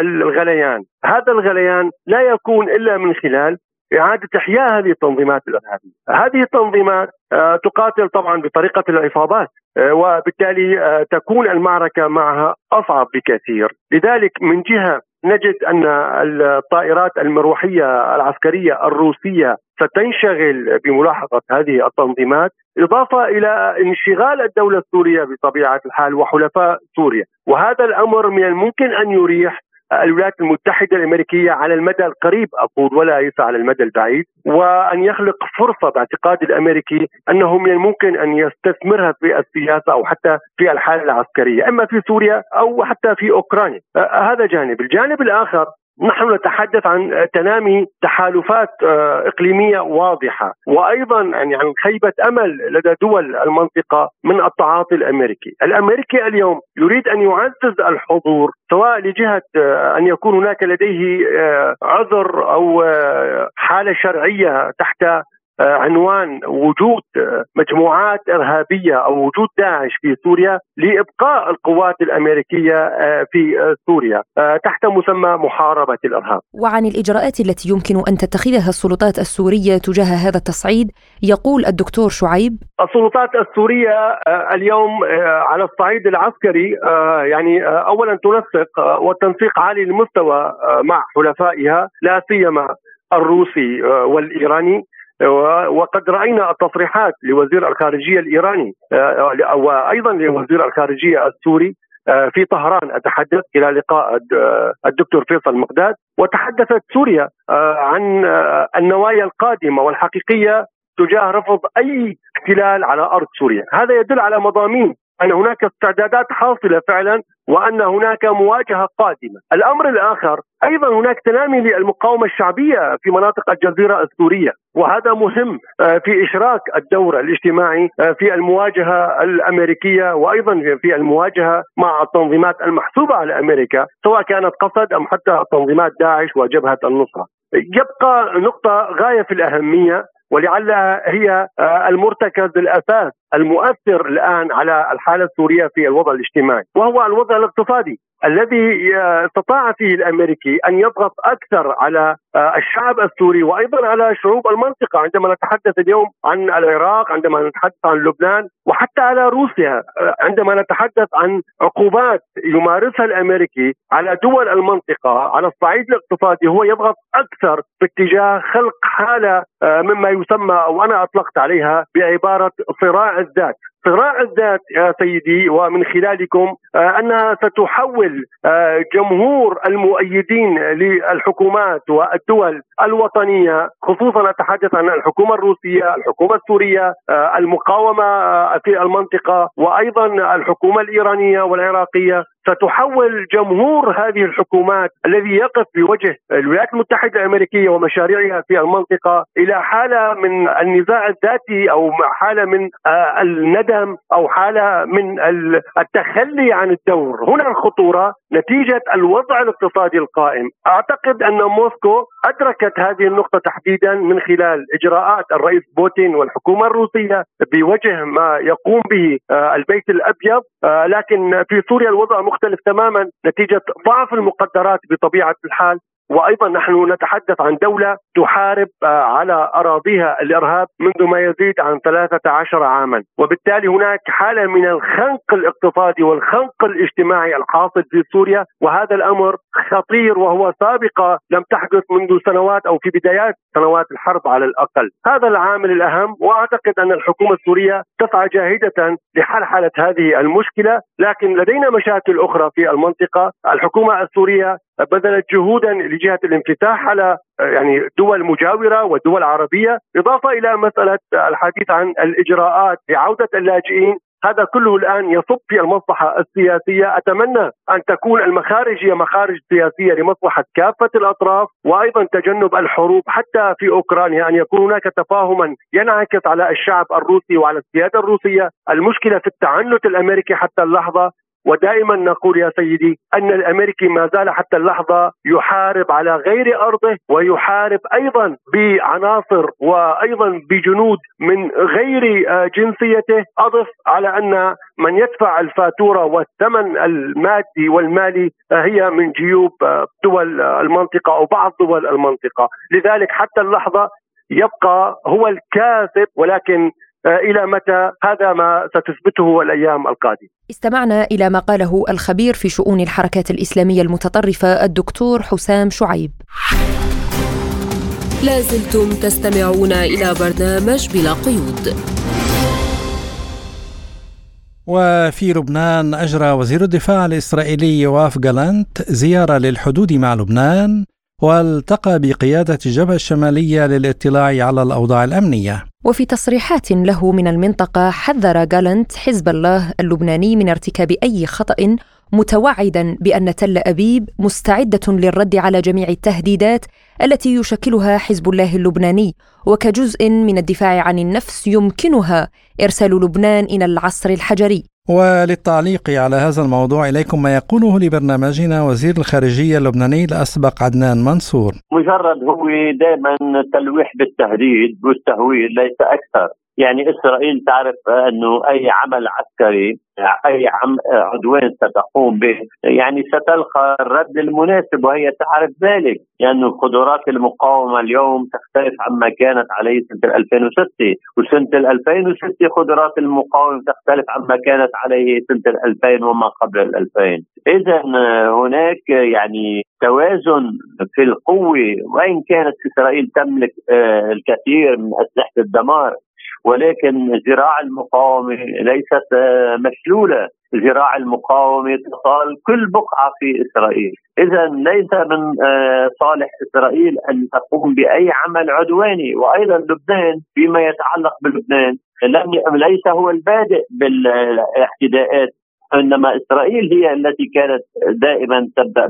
الغليان، هذا الغليان لا يكون إلا من خلال إعادة إحياء هذه التنظيمات الإرهابية. هذه التنظيمات تقاتل طبعا بطريقة العصابات وبالتالي تكون المعركة معها أصعب بكثير. لذلك من جهة نجد أن الطائرات المروحية العسكرية الروسية ستنشغل بملاحقه هذه التنظيمات إضافة إلى انشغال الدولة السورية بطبيعة الحال وحلفاء سوريا. وهذا الأمر من الممكن أن يريح الولايات المتحدة الأمريكية على المدى القريب أقول ولا ليس على المدى البعيد وأن يخلق فرصة باعتقاد الأمريكي أنه من الممكن أن يستثمرها في السياسة أو حتى في الحالة العسكرية إما في سوريا أو حتى في أوكرانيا. هذا جانب. الجانب الآخر نحن نتحدث عن تنامي تحالفات آه، إقليمية واضحة وأيضا يعني عن خيبة أمل لدى دول المنطقة من التعاطي الأمريكي، الأمريكي اليوم يريد أن يعزز الحضور سواء لجهة آه، أن يكون هناك لديه آه، عذر أو حالة شرعية تحت عنوان وجود آه، مجموعات إرهابية أو وجود داعش في سوريا لإبقاء القوات الأمريكية آه، في سوريا. تحت مسمى محاربة الإرهاب. وعن الإجراءات التي يمكن أن تتخذها السلطات السورية تجاه هذا التصعيد يقول الدكتور شعيب. السلطات السورية اليوم على الصعيد العسكري يعني اولا تنسق والتنسيق عالي المستوى مع حلفائها لا سيما الروسي والإيراني. وقد رأينا التصريحات لوزير الخارجية الإيراني آه، وأيضا لوزير الخارجية السوري آه، في طهران. أتحدث إلى لقاء الدكتور فيصل مقداد وتحدثت سوريا آه، عن النوايا القادمة والحقيقية تجاه رفض أي احتلال على أرض سوريا، هذا يدل على مضامين أن هناك استعدادات حاصلة فعلا وأن هناك مواجهة قادمة. الأمر الآخر أيضا هناك تنامي للمقاومة الشعبية في مناطق الجزيرة السورية وهذا مهم آه، في إشراك الدور الاجتماعي آه، في المواجهة الأمريكية وأيضا في المواجهة مع التنظيمات المحسوبة على أمريكا سواء كانت قصد أم حتى تنظيمات داعش وجبهة النصرة. يبقى نقطة غاية في الأهمية ولعلها هي آه، المرتكز الاساس المؤثر الآن على الحالة السورية في الوضع الاجتماعي وهو الوضع الاقتصادي. الذي استطاع فيه الأمريكي أن يضغط أكثر على آه، الشعب السوري وأيضا على شعوب المنطقة. عندما نتحدث اليوم عن العراق عندما نتحدث عن لبنان وحتى على روسيا آه، عندما نتحدث عن عقوبات يمارسها الأمريكي على دول المنطقة على الصعيد الاقتصادي هو يضغط أكثر باتجاه خلق حالة آه، مما يسمى أو أنا أطلقت عليها بعبارة صراع الذات. صراع الذات يا سيدي ومن خلالكم آه، انها ستحول آه، جمهور المؤيدين للحكومات والدول الوطنية خصوصا أتحدث عن الحكومة الروسية، الحكومة السورية، آه، المقاومة في المنطقة وأيضا الحكومة الإيرانية والعراقية. ستحول جمهور هذه الحكومات الذي يقف بوجه الولايات المتحدة الأمريكية ومشاريعها في المنطقة إلى حالة من النزاع الذاتي أو حالة من الندم أو حالة من التخلي عن الدور، هنا الخطورة نتيجة الوضع الاقتصادي القائم، أعتقد أن موسكو أدركت هذه النقطة تحديدا من خلال إجراءات الرئيس بوتين والحكومة الروسية بوجه ما يقوم به البيت الأبيض، لكن في سوريا الوضع مختلف تماما نتيجة ضعف المقدرات بطبيعة الحال. وأيضا نحن نتحدث عن دولة تحارب آه، على أراضيها الإرهاب منذ ما يزيد عن 13 عاما. وبالتالي هناك حالة من الخنق الاقتصادي والخنق الاجتماعي الحاصل في سوريا وهذا الأمر خطير وهو سابقة لم تحدث منذ سنوات أو في بدايات سنوات الحرب على الأقل. هذا العامل الأهم وأعتقد أن الحكومة السورية تسعى جاهدة لحلحله هذه المشكلة لكن لدينا مشاكل أخرى في المنطقة. الحكومة السورية بذلت جهودا لجهة الانفتاح على يعني دول مجاورة ودول عربية إضافة إلى مسألة الحديث عن الإجراءات لعودة اللاجئين. هذا كله الآن يصب في المصلحة السياسية، أتمنى أن تكون المخارج هي مخارج سياسية لمصلحة كافة الأطراف وأيضا تجنب الحروب حتى في أوكرانيا أن يكون هناك تفاهما ينعكس على الشعب الروسي وعلى السيادة الروسية، المشكلة في التعنت الأمريكي حتى اللحظة. ودائما نقول يا سيدي أن الأمريكي ما زال حتى اللحظة يحارب على غير أرضه ويحارب أيضا بعناصر وأيضا بجنود من غير آه، جنسيته. أضف على أن من يدفع الفاتورة والثمن المادي والمالي آه، هي من جيوب آه، دول المنطقة أو بعض دول المنطقة، لذلك حتى اللحظة يبقى هو الكاذب ولكن إلى متى هذا ما ستثبته الأيام القادمة. استمعنا إلى ما قاله الخبير في شؤون الحركات الإسلامية المتطرفة الدكتور حسام شعيب. لازلتم تستمعون إلى برنامج بلا قيود. وفي لبنان أجرى وزير الدفاع الإسرائيلي يواف جالانت زيارة للحدود مع لبنان والتقى بقيادة الجبهة الشمالية للاطلاع على الأوضاع الأمنية وفي تصريحات له من المنطقة حذر جالنت حزب الله اللبناني من ارتكاب أي خطأ متوعدا بأن تل أبيب مستعدة للرد على جميع التهديدات التي يشكلها حزب الله اللبناني وكجزء من الدفاع عن النفس يمكنها إرسال لبنان إلى العصر الحجري. وللتعليق على هذا الموضوع إليكم ما يقوله لبرنامجنا وزير الخارجية اللبناني الأسبق عدنان منصور. مجرد هو دائما تلويح بالتهديد والتهويل ليس أكثر. يعني إسرائيل تعرف أنه أي عمل عسكري أي عدوان ستقوم به يعني ستلقى الرد المناسب وهي تعرف ذلك لأن يعني قدرات المقاومة اليوم تختلف عما كانت عليه سنة 2006 وسنة 2006 قدرات المقاومة تختلف عما كانت عليه سنة 2000 وما قبل 2000 إذا هناك يعني توازن في القوة وإن كانت إسرائيل تملك آه، الكثير من أسلحة الدمار. ولكن ذراع المقاومة ليست آه، مشلولة. ذراع المقاومة تصال كل بقعة في إسرائيل. إذا ليس من آه، صالح إسرائيل أن تقوم بأي عمل عدواني. وأيضا لبنان فيما يتعلق بلبنان لم ليس هو البادئ بالاعتداءات إنما إسرائيل هي التي كانت دائما تبدأ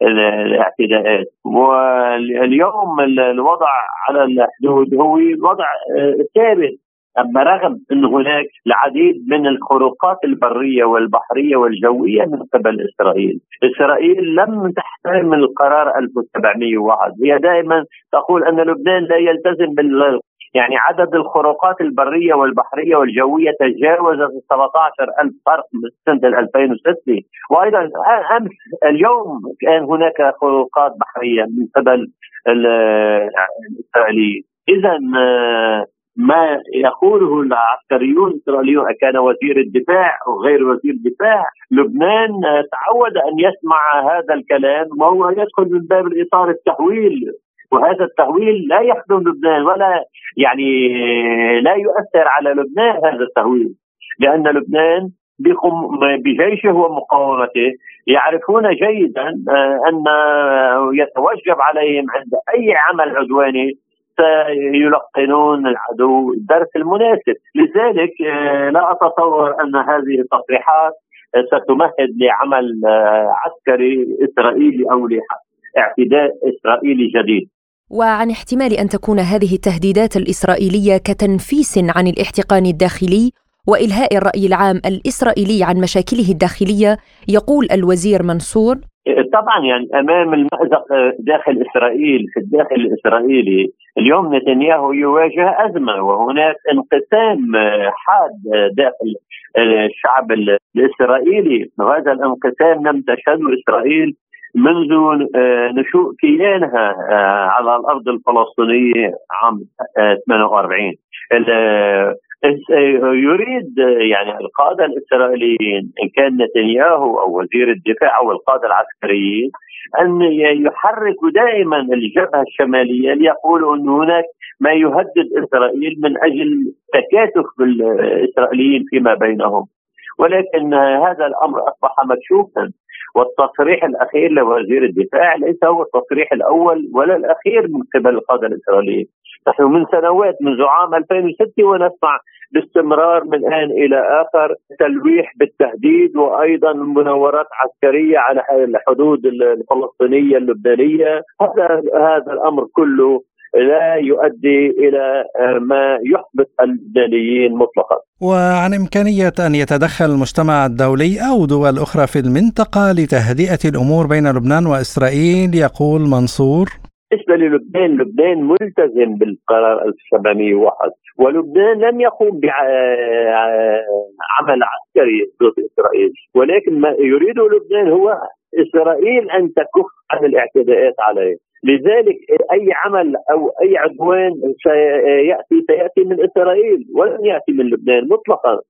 بالاعتداءات واليوم الوضع على الحدود هو وضع آه، ثابت. أما رغم إن هناك العديد من الخروقات البرية والبحرية والجوية من قبل إسرائيل، إسرائيل لم تحترم القرار 1701 هي دائما تقول أن لبنان لا يلتزم بال يعني عدد الخروقات البرية والبحرية والجوية تجاوزت 17 ألف فرق من سنة 2006 وأيضا أمس اليوم كان هناك خروقات بحرية من قبل الإسرائيليين. إذا ما يقوله العسكريون الإسرائيليون كان وزير الدفاع أو غير وزير الدفاع لبنان تعود أن يسمع هذا الكلام وهو يدخل من باب الإطار التحويل. وهذا التهويل لا يخدم لبنان ولا يعني لا يؤثر على لبنان هذا التهويل لأن لبنان بجيشه ومقاومته يعرفون جيدا آه، أن يتوجب عليهم عند أي عمل عدواني سيلقنون العدو الدرس المناسب. لذلك آه، لا أتصور أن هذه التصريحات ستمهد لعمل آه، عسكري إسرائيلي أو لاعتداء إسرائيلي جديد. وعن احتمال أن تكون هذه التهديدات الإسرائيلية كتنفيس عن الاحتقان الداخلي وإلهاء الرأي العام الإسرائيلي عن مشاكله الداخلية يقول الوزير منصور. طبعا يعني أمام المأزق داخل إسرائيل في الداخل الإسرائيلي اليوم نتنياهو يواجه أزمة وهناك انقسام حاد داخل الشعب الإسرائيلي. وهذا الانقسام لم تشهده إسرائيل منذ نشوء كيانها على الأرض الفلسطينية عام 48 يريد يعني القادة الإسرائيليين إن كان نتنياهو أو وزير الدفاع أو القادة العسكريين أن يحركوا دائما الجبهة الشمالية ليقولوا أن هناك ما يهدد إسرائيل من أجل تكاتف الاسرائيليين فيما بينهم. ولكن هذا الأمر أصبح مكشوفا. والتصريح الأخير لوزير الدفاع ليس هو التصريح الأول ولا الأخير من قبل القادة الاسرائيليين نحن من سنوات منذ عام 2006 ونسمع باستمرار من آن إلى آخر تلويح بالتهديد وأيضا مناورات عسكرية على الحدود الفلسطينية اللبنانية. هذا هذا الأمر كله لا يؤدي إلى ما يحبط اللبنانيين مطلقا. وعن إمكانية أن يتدخل المجتمع الدولي أو دول أخرى في المنطقة لتهدئة الأمور بين لبنان وإسرائيل يقول منصور بالنسبة للبنان لبنان ملتزم بالقرار 1701 ولبنان لم يقوم بعمل عسكري ضد إسرائيل ولكن ما يريده لبنان هو إسرائيل أن تكف عن الاعتداءات عليه لذلك أي عمل أو أي عدوان سيأتي سيأتي من إسرائيل ولن يأتي من لبنان مطلقا.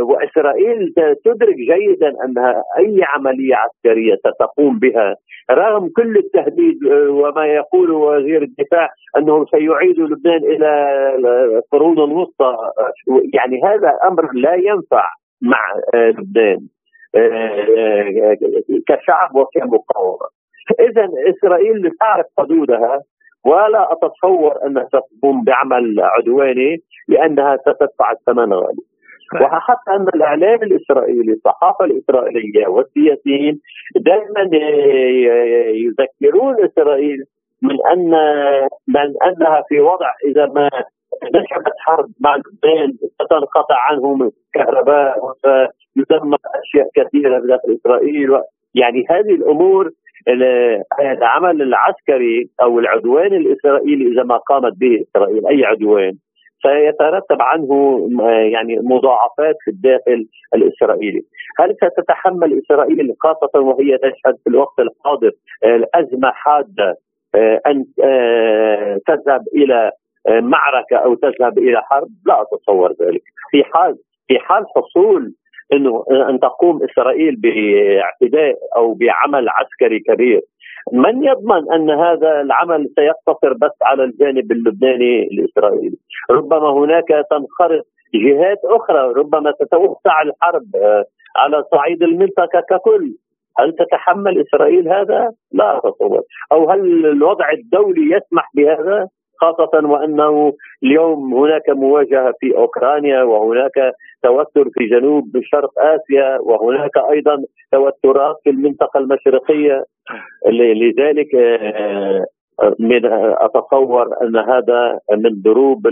وإسرائيل تدرك جيدا أنها أي عملية عسكرية ستقوم بها. رغم كل التهديد وما يقول وزير الدفاع انه سيعيد لبنان إلى القرون الوسطى. يعني هذا أمر لا ينفع مع لبنان كشعب وكمقاومة. اذا إسرائيل تعرف حدودها ولا أتصور أنها ستقوم بعمل عدواني لأنها ستدفع الثمن غالي وحتى أن الإعلام الإسرائيلي الصحافة الإسرائيلية والسياسيين دائما يذكرون إسرائيل من ان من أنها في وضع إذا ما نشبت حرب مع لبنان ستنقطع عنهم الكهرباء وسيدمر أشياء كثيرة داخل إسرائيل يعني هذه الأمور العمل العسكري أو العدوان الإسرائيلي إذا ما قامت به إسرائيل أي عدوان سيترتب عنه يعني مضاعفات في الداخل الإسرائيلي. هل ستتحمل إسرائيل خاصة وهي تشهد في الوقت الحاضر ازمه حادة أن تذهب إلى معركة أو تذهب إلى حرب؟ لا أتصور ذلك. في حال في حال حصول إنه أن تقوم إسرائيل باعتداء أو بعمل عسكري كبير من يضمن أن هذا العمل سيقتصر بس على الجانب اللبناني الاسرائيلي ربما هناك تنخرط جهات أخرى ربما تتوسع الحرب آه، على صعيد المنطقة ككل هل تتحمل إسرائيل هذا؟ لا اتصور، أو هل الوضع الدولي يسمح بهذا؟ خاصة وأنه اليوم هناك مواجهة في أوكرانيا وهناك توتر في جنوب شرق آسيا وهناك أيضا توترات في المنطقة المشرقية. لذلك آه، من أتصور أن هذا من دروب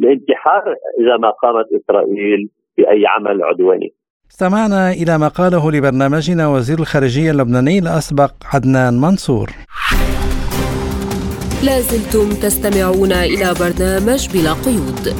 الانتحار إذا ما قامت إسرائيل بأي عمل عدواني. استمعنا إلى ما قاله لبرنامجنا وزير الخارجية اللبناني الأسبق عدنان منصور. لازلتم تستمعون إلى برنامج بلا قيود.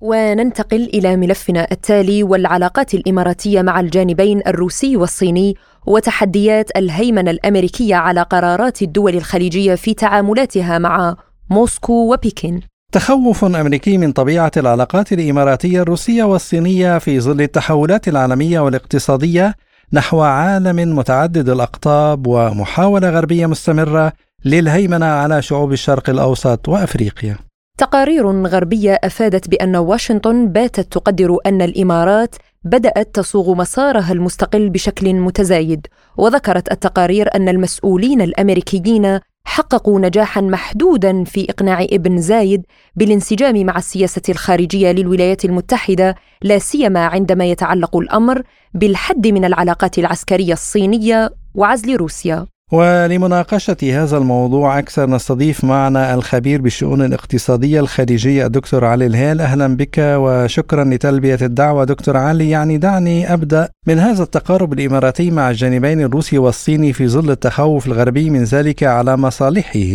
وننتقل إلى ملفنا التالي والعلاقات الإماراتية مع الجانبين الروسي والصيني وتحديات الهيمنة الأمريكية على قرارات الدول الخليجية في تعاملاتها مع موسكو وبكين. تخوف أمريكي من طبيعة العلاقات الإماراتية الروسية والصينية في ظل التحولات العالمية والاقتصادية نحو عالم متعدد الأقطاب ومحاولة غربية مستمرة للهيمنة على شعوب الشرق الأوسط وأفريقيا. تقارير غربية أفادت بأن واشنطن باتت تقدر أن الإمارات بدأت تصوغ مسارها المستقل بشكل متزايد وذكرت التقارير أن المسؤولين الأمريكيين حققوا نجاحا محدودا في إقناع ابن زايد بالانسجام مع السياسة الخارجية للولايات المتحدة لا سيما عندما يتعلق الأمر بالحد من العلاقات العسكرية الصينية وعزل روسيا. ولمناقشة هذا الموضوع أكثر نستضيف معنا الخبير بالشؤون الاقتصادية الخارجية الدكتور علي الهيل. أهلا بك وشكرا لتلبية الدعوة دكتور علي. يعني دعني أبدأ من هذا التقارب الإماراتي مع الجانبين الروسي والصيني في ظل التخوف الغربي من ذلك على مصالحه.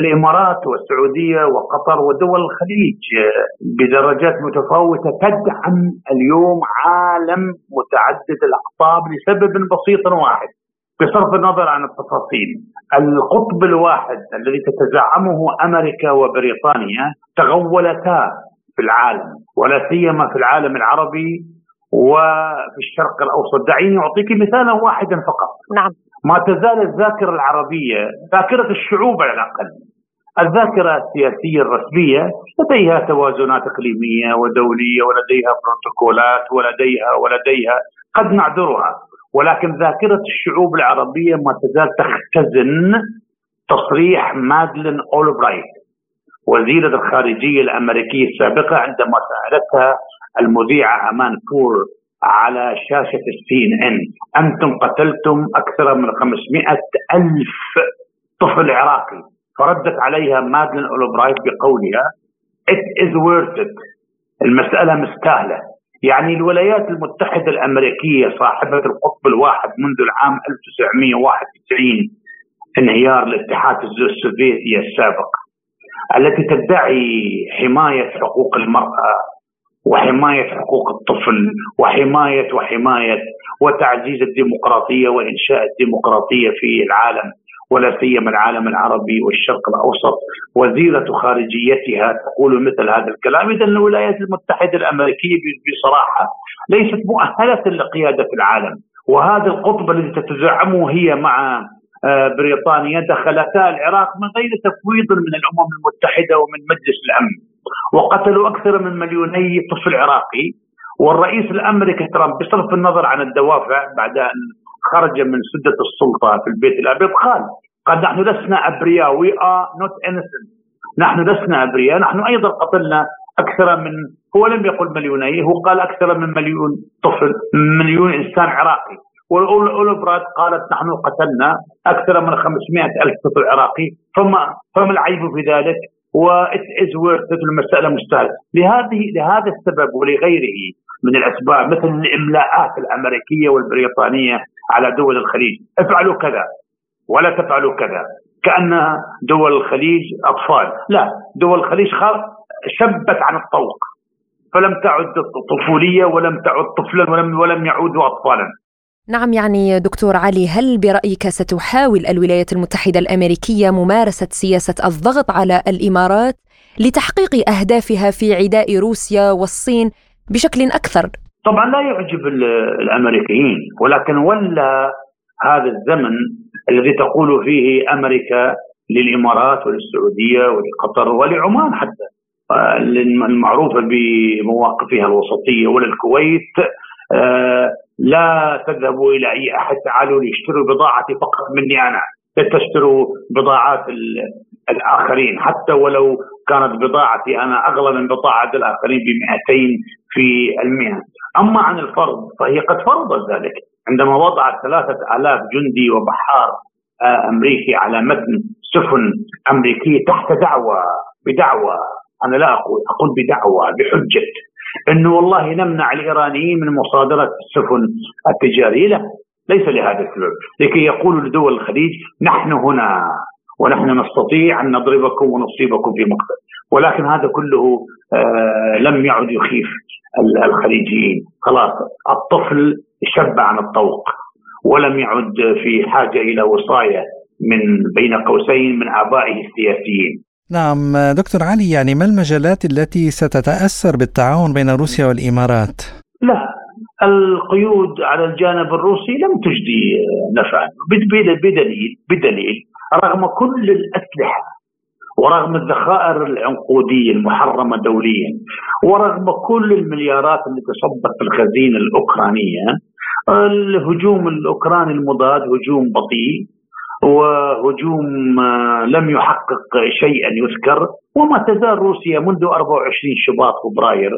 الإمارات والسعودية وقطر ودول الخليج بدرجات متفاوتة تدعم اليوم عالم متعدد الاقطاب لسبب بسيط واحد. بصرف النظر عن التفاصيل. القطب الواحد الذي تتزعمه أمريكا وبريطانيا تغولتا في العالم ولا سيما في العالم العربي وفي الشرق الأوسط. دعيني أعطيك مثالا واحدا فقط. نعم. ما تزال الذاكرة العربية ذاكرة الشعوب على الأقل الذاكرة السياسية الرسمية لديها توازنات إقليمية ودولية ولديها بروتوكولات ولديها ولديها قد نعذرها. ولكن ذاكرة الشعوب العربية ما تزال تختزن تصريح مادلين أولبرايت وزيرة الخارجية الأمريكية السابقة عندما سألتها المذيعة أمان بور على شاشة السي إن إن أنتم قتلتم أكثر من 500 ألف طفل عراقي فردت عليها مادلين أولبرايت بقولها it is worth it. المسألة مستاهلة. يعني الولايات المتحدة الأمريكية صاحبة القطب الواحد منذ العام 1991 انهيار الاتحاد السوفيتي السابق التي تدعي حماية حقوق المرأة وحماية حقوق الطفل وحماية وحماية وتعزيز الديمقراطية وإنشاء الديمقراطية في العالم. ولا سيما العالم العربي والشرق الأوسط وزيرة خارجيتها تقول مثل هذا الكلام. اذا الولايات المتحدة الأمريكية بصراحة ليست مؤهلة لقيادة العالم. وهذا القطب الذي تتزعمه هي مع آه، بريطانيا دخلتا العراق من غير تفويض من الأمم المتحدة ومن مجلس الأمن. وقتلوا أكثر من مليوني طفل عراقي. والرئيس الأمريكي ترامب بصرف النظر عن الدوافع بعد أن خرج من سدة السلطة في البيت الأبيض. قال قال نحن لسنا أبرياء. We are not innocent. نحن لسنا أبرياء. نحن أيضا قتلنا أكثر من هو لم يقل مليوني هو قال أكثر من مليون طفل مليون إنسان عراقي. والأولبراد قالت نحن قتلنا أكثر من 500 ألف طفل عراقي. فما فما العيب في ذلك؟ وإت إز ورث المسألة مستاهلة. لهذه لهذا السبب ولغيره من الأسباب مثل الإملاءات الأمريكية والبريطانية على دول الخليج. افعلوا كذا ولا تفعلوا كذا. كأن دول الخليج أطفال. لا دول الخليج شبت عن الطوق. فلم تعد طفولية ولم تعد طفلا ولم, ولم يعودوا أطفالا. نعم يعني دكتور علي هل برأيك ستحاول الولايات المتحدة الأمريكية ممارسة سياسة الضغط على الإمارات لتحقيق أهدافها في عداء روسيا والصين بشكل أكثر طبعا لا يعجب الأمريكيين ولكن ولا هذا الزمن الذي تقول فيه أمريكا للإمارات وللسعودية ولقطر ولعمان حتى المعروفة بمواقفها الوسطية وللكويت. آه، لا تذهبوا إلى أي أحد تعالوا ليشتروا بضاعتي فقط مني أنا لا تشتروا بضاعات الآخرين حتى ولو كانت بضاعتي أنا أغلى من بضاعة الاخرين ب 200 في المئة. أما عن الفرض فهي قد فرضت ذلك. عندما وضعت ثلاثة آلاف جندي وبحار آه، أمريكي على متن سفن أمريكية تحت دعوة بدعوة أنا لا أقول أقول بدعوة بحجة أنه والله نمنع الإيرانيين من مصادرة السفن التجارية. لا ليس لهذا السبب لكي يقولوا لدول الخليج نحن هنا. ونحن نستطيع أن نضربكم ونصيبكم في مقتل. ولكن هذا كله آه لم يعد يخيف الخليجيين. خلاص الطفل شب عن الطوق ولم يعد في حاجة إلى وصاية من بين قوسين من آبائه السياسيين. نعم دكتور علي يعني ما المجالات التي ستتأثر بالتعاون بين روسيا والإمارات؟ لا القيود على الجانب الروسي لم تجدي نفعا بدليل بدليل. رغم كل الأسلحة ورغم الذخائر العنقودية المحرمة دوليا ورغم كل المليارات التي صبت في الخزينة الأوكرانية الهجوم الأوكراني المضاد هجوم بطيء وهجوم لم يحقق شيئا يذكر وما تزال روسيا منذ 24 شباط فبراير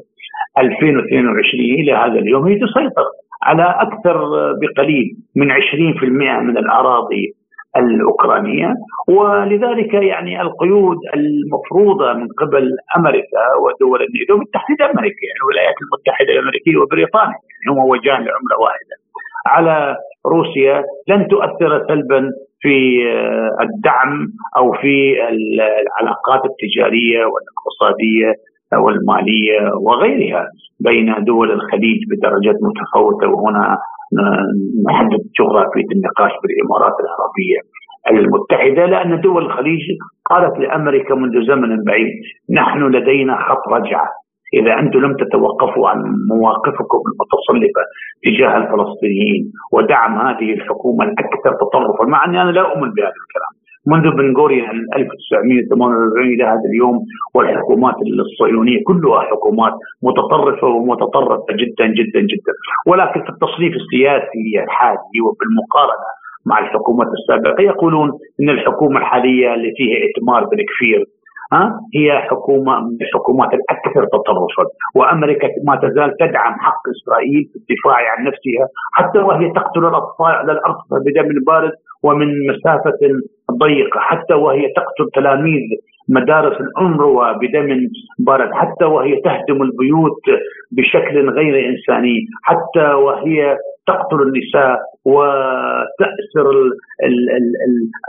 2022 إلى هذا اليوم هي تسيطر على أكثر بقليل من 20% من الأراضي الأوكرانية. ولذلك يعني القيود المفروضة من قبل أمريكا ودول الناتو بالتحديد أمريكا يعني الولايات المتحدة الأمريكية وبريطانيا يعني هم وجهان لعملة واحدة. على روسيا لن تؤثر سلبا في الدعم أو في العلاقات التجارية والاقتصادية والمالية وغيرها بين دول الخليج بدرجات متفاوتة. وهنا نحدد جغرافية النقاش بالإمارات العربية المتحدة لأن دول الخليج قالت لأمريكا منذ زمن بعيد نحن لدينا خط رجعه إذا أنتم لم تتوقفوا عن مواقفكم المتصلبة تجاه الفلسطينيين ودعم هذه الحكومة الأكثر تطرفا. مع أني أنا لا أؤمن بهذا الكلام. منذ بن غوريا 1948 إلى هذا اليوم والحكومات الصهيونية كلها حكومات متطرفة ومتطرفة جدا جدا جدا. ولكن في التصنيف السياسي الحالي وبالمقارنة مع الحكومات السابقة يقولون إن الحكومة الحالية اللي فيها ائتمار بالكفير ها هي حكومة من الحكومات الأكثر تطرفا. وأمريكا ما تزال تدعم حق إسرائيل في الدفاع عن نفسها حتى وهي تقتل الأطفال على الأرض بدم بارد ومن مسافة ضيقه حتى وهي تقتل تلاميذ مدارس الأنروا بدم بارد حتى وهي تهدم البيوت بشكل غير إنساني حتى وهي تقتل النساء وتأسر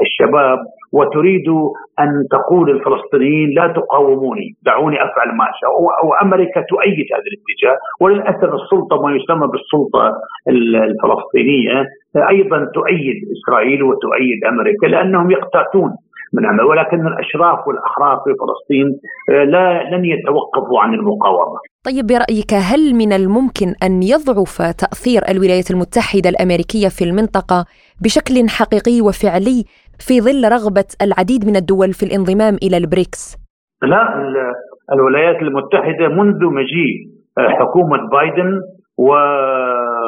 الشباب وتريد أن تقول الفلسطينيين لا تقاوموني دعوني أفعل ما اشاء وأمريكا تؤيد هذا الاتجاه وللأسف السلطة ما يسمى بالسلطة الفلسطينية أيضا تؤيد إسرائيل وتؤيد أمريكا لأنهم يقتاتون من عمل ولكن الأشراف والاحرار في فلسطين آه، لا لن يتوقفوا عن المقاومة. طيب برأيك هل من الممكن أن يضعف تأثير الولايات المتحدة الأمريكية في المنطقة بشكل حقيقي وفعلي في ظل رغبة العديد من الدول في الانضمام إلى البريكس؟ لا الولايات المتحدة منذ مجيء آه، حكومة بايدن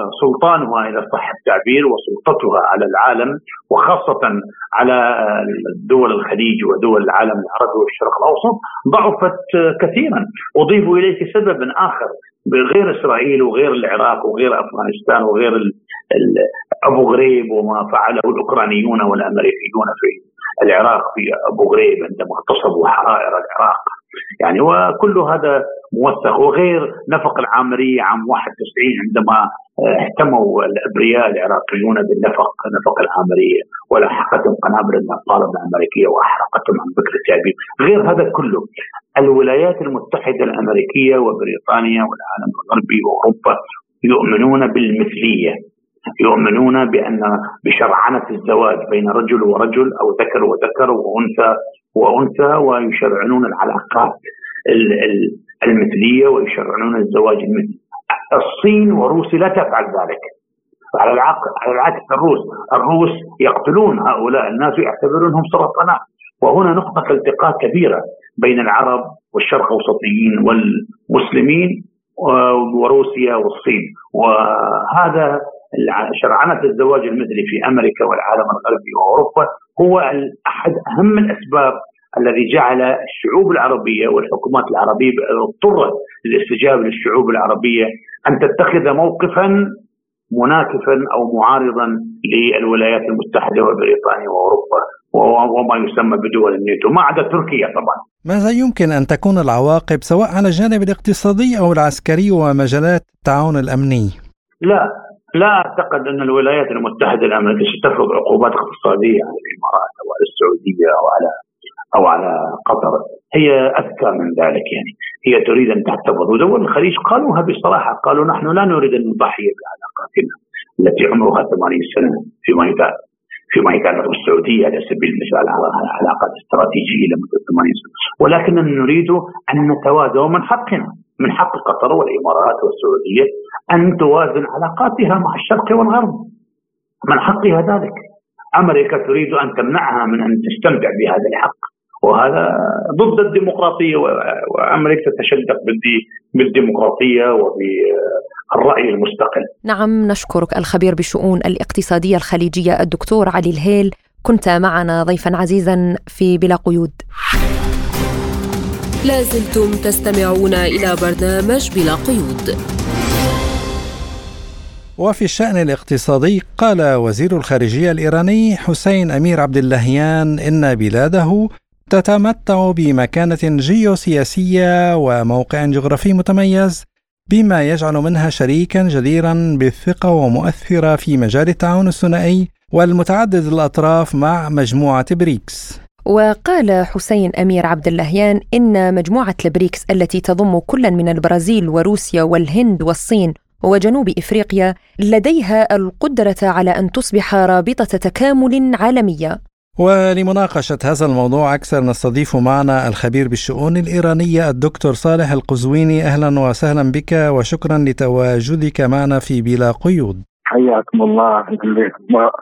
وسلطانها اذا صح التعبير وسلطتها على العالم وخاصة على دول الخليج ودول العالم العربي والشرق الأوسط ضعفت كثيرا، أضيف إليك سبب آخر غير إسرائيل وغير العراق وغير أفغانستان وغير أبو غريب وما فعله الأوكرانيون والأمريكيون في العراق في أبو غريب عندما اغتصبوا حرائر العراق. يعني وكل هذا موثق. وغير نفق العامرية عام 91 عندما آه، اهتموا الأبرياء العراقيون بالنفق نفق العامرية ولاحقتهم قنابل النقالة الأمريكية وأحرقتهم عن بكر التعبير، غير هذا كله الولايات المتحدة الأمريكية وبريطانيا والعالم الغربي وأوروبا يؤمنون بالمثلية. يؤمنون بأن بشرعنة الزواج بين رجل ورجل أو ذكر وذكر وأنثى وأنثى ويشرعنون العلاقات المثلية ويشرعنون الزواج المثلي. الصين وروسيا لا تفعل ذلك. على على العكس الروس، الروس يقتلون هؤلاء الناس ويعتبرونهم سرطانات، وهنا نقطة التقاء كبيرة بين العرب والشرق أوسطيين والمسلمين وروسيا والصين، وهذا شرعنة الزواج المثلي في أمريكا والعالم الغربي واوروبا هو أحد أهم الأسباب الذي جعل الشعوب العربية والحكومات العربية اضطرت للاستجابة للشعوب العربية أن تتخذ موقفا مناكفا أو معارضا للولايات المتحدة وبريطانيا وأوروبا وما يسمى بدول الناتو ما عدا تركيا طبعا. ماذا يمكن أن تكون العواقب سواء على الجانب الاقتصادي أو العسكري ومجالات التعاون الأمني؟ لا لا أعتقد أن الولايات المتحدة الامريكيه ستفرض عقوبات اقتصادية على الإمارات أو على السعودية أو على أو على قطر. هي أذكى من ذلك يعني. هي تريد أن تحتفظ. ودول الخليج قالوها بصراحة. قالوا نحن لا نريد أن نضحي بعلاقاتنا التي عمرها 80 سنة فيما يتعلق فيما يتعلق بالسعوديه على سبيل المثال علاقات استراتيجية لمده 80 سنة. ولكننا نريد أن نتوازن ومن حقنا من حق قطر والإمارات والسعودية أن توازن علاقاتها مع الشرق والغرب. من حقها ذلك. أمريكا تريد أن تمنعها من أن تستمتع بهذا الحق. وهذا ضد الديمقراطية وأمريكا تتشدق بالديمقراطية وبالرأي المستقل. نعم نشكرك الخبير بالشؤون الاقتصادية الخليجية الدكتور علي الهيل. كنت معنا ضيفا عزيزا في بلا قيود. لازلتم تستمعون إلى برنامج بلا قيود. وفي الشأن الاقتصادي قال وزير الخارجية الإيراني حسين أمير عبد اللهيان إن بلاده تتمتع بمكانة جيوسياسية وموقع جغرافي متميز بما يجعل منها شريكا جديرا بالثقة ومؤثرة في مجال التعاون الثنائي والمتعدد الأطراف مع مجموعة بريكس. وقال حسين أمير عبد اللهيان إن مجموعة البريكس التي تضم كلا من البرازيل وروسيا والهند والصين وجنوب إفريقيا لديها القدرة على أن تصبح رابطة تكامل عالمية. ولمناقشة هذا الموضوع أكثر نستضيف معنا الخبير بالشؤون الإيرانية الدكتور صالح القزويني. أهلا وسهلا بك وشكرا لتواجدك معنا في بلا قيود. حياكم الله.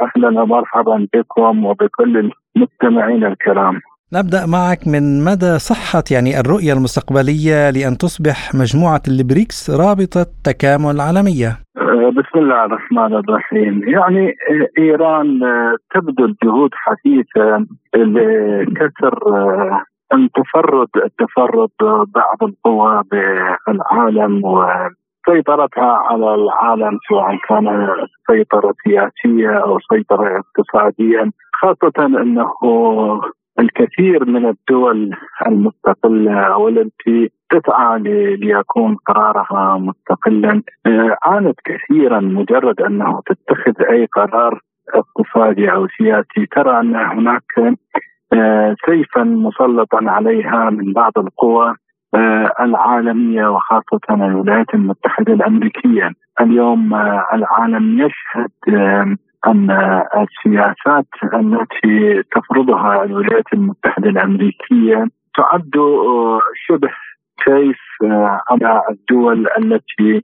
أهلا ومرحبا بكم وبكل المستمعين الكرام. نبدأ معك من مدى صحة يعني الرؤية المستقبلية لأن تصبح مجموعة البريكس رابطة تكامل عالمية. أه، بسم الله الرحمن الرحيم، يعني أه، إيران أه، تبذل جهود حثيثه لكسر التفرد التفرد بعض القوى بالعالم سيطرتها على العالم سواء كان سيطرة سياسية أو سيطرة اقتصادية خاصة أنه الكثير من الدول المستقلة والتي تسعى ليكون قرارها مستقلا. آه، عانت كثيرا مجرد أنه تتخذ أي قرار اقتصادي أو سياسي. ترى أن هناك آه، سيفا مسلطا عليها من بعض القوى آه، العالمية وخاصة الولايات المتحدة الأمريكية. اليوم العالم يشهد أن السياسات التي تفرضها الولايات المتحدة الأمريكية تعد آه، شبه سيف على الدول التي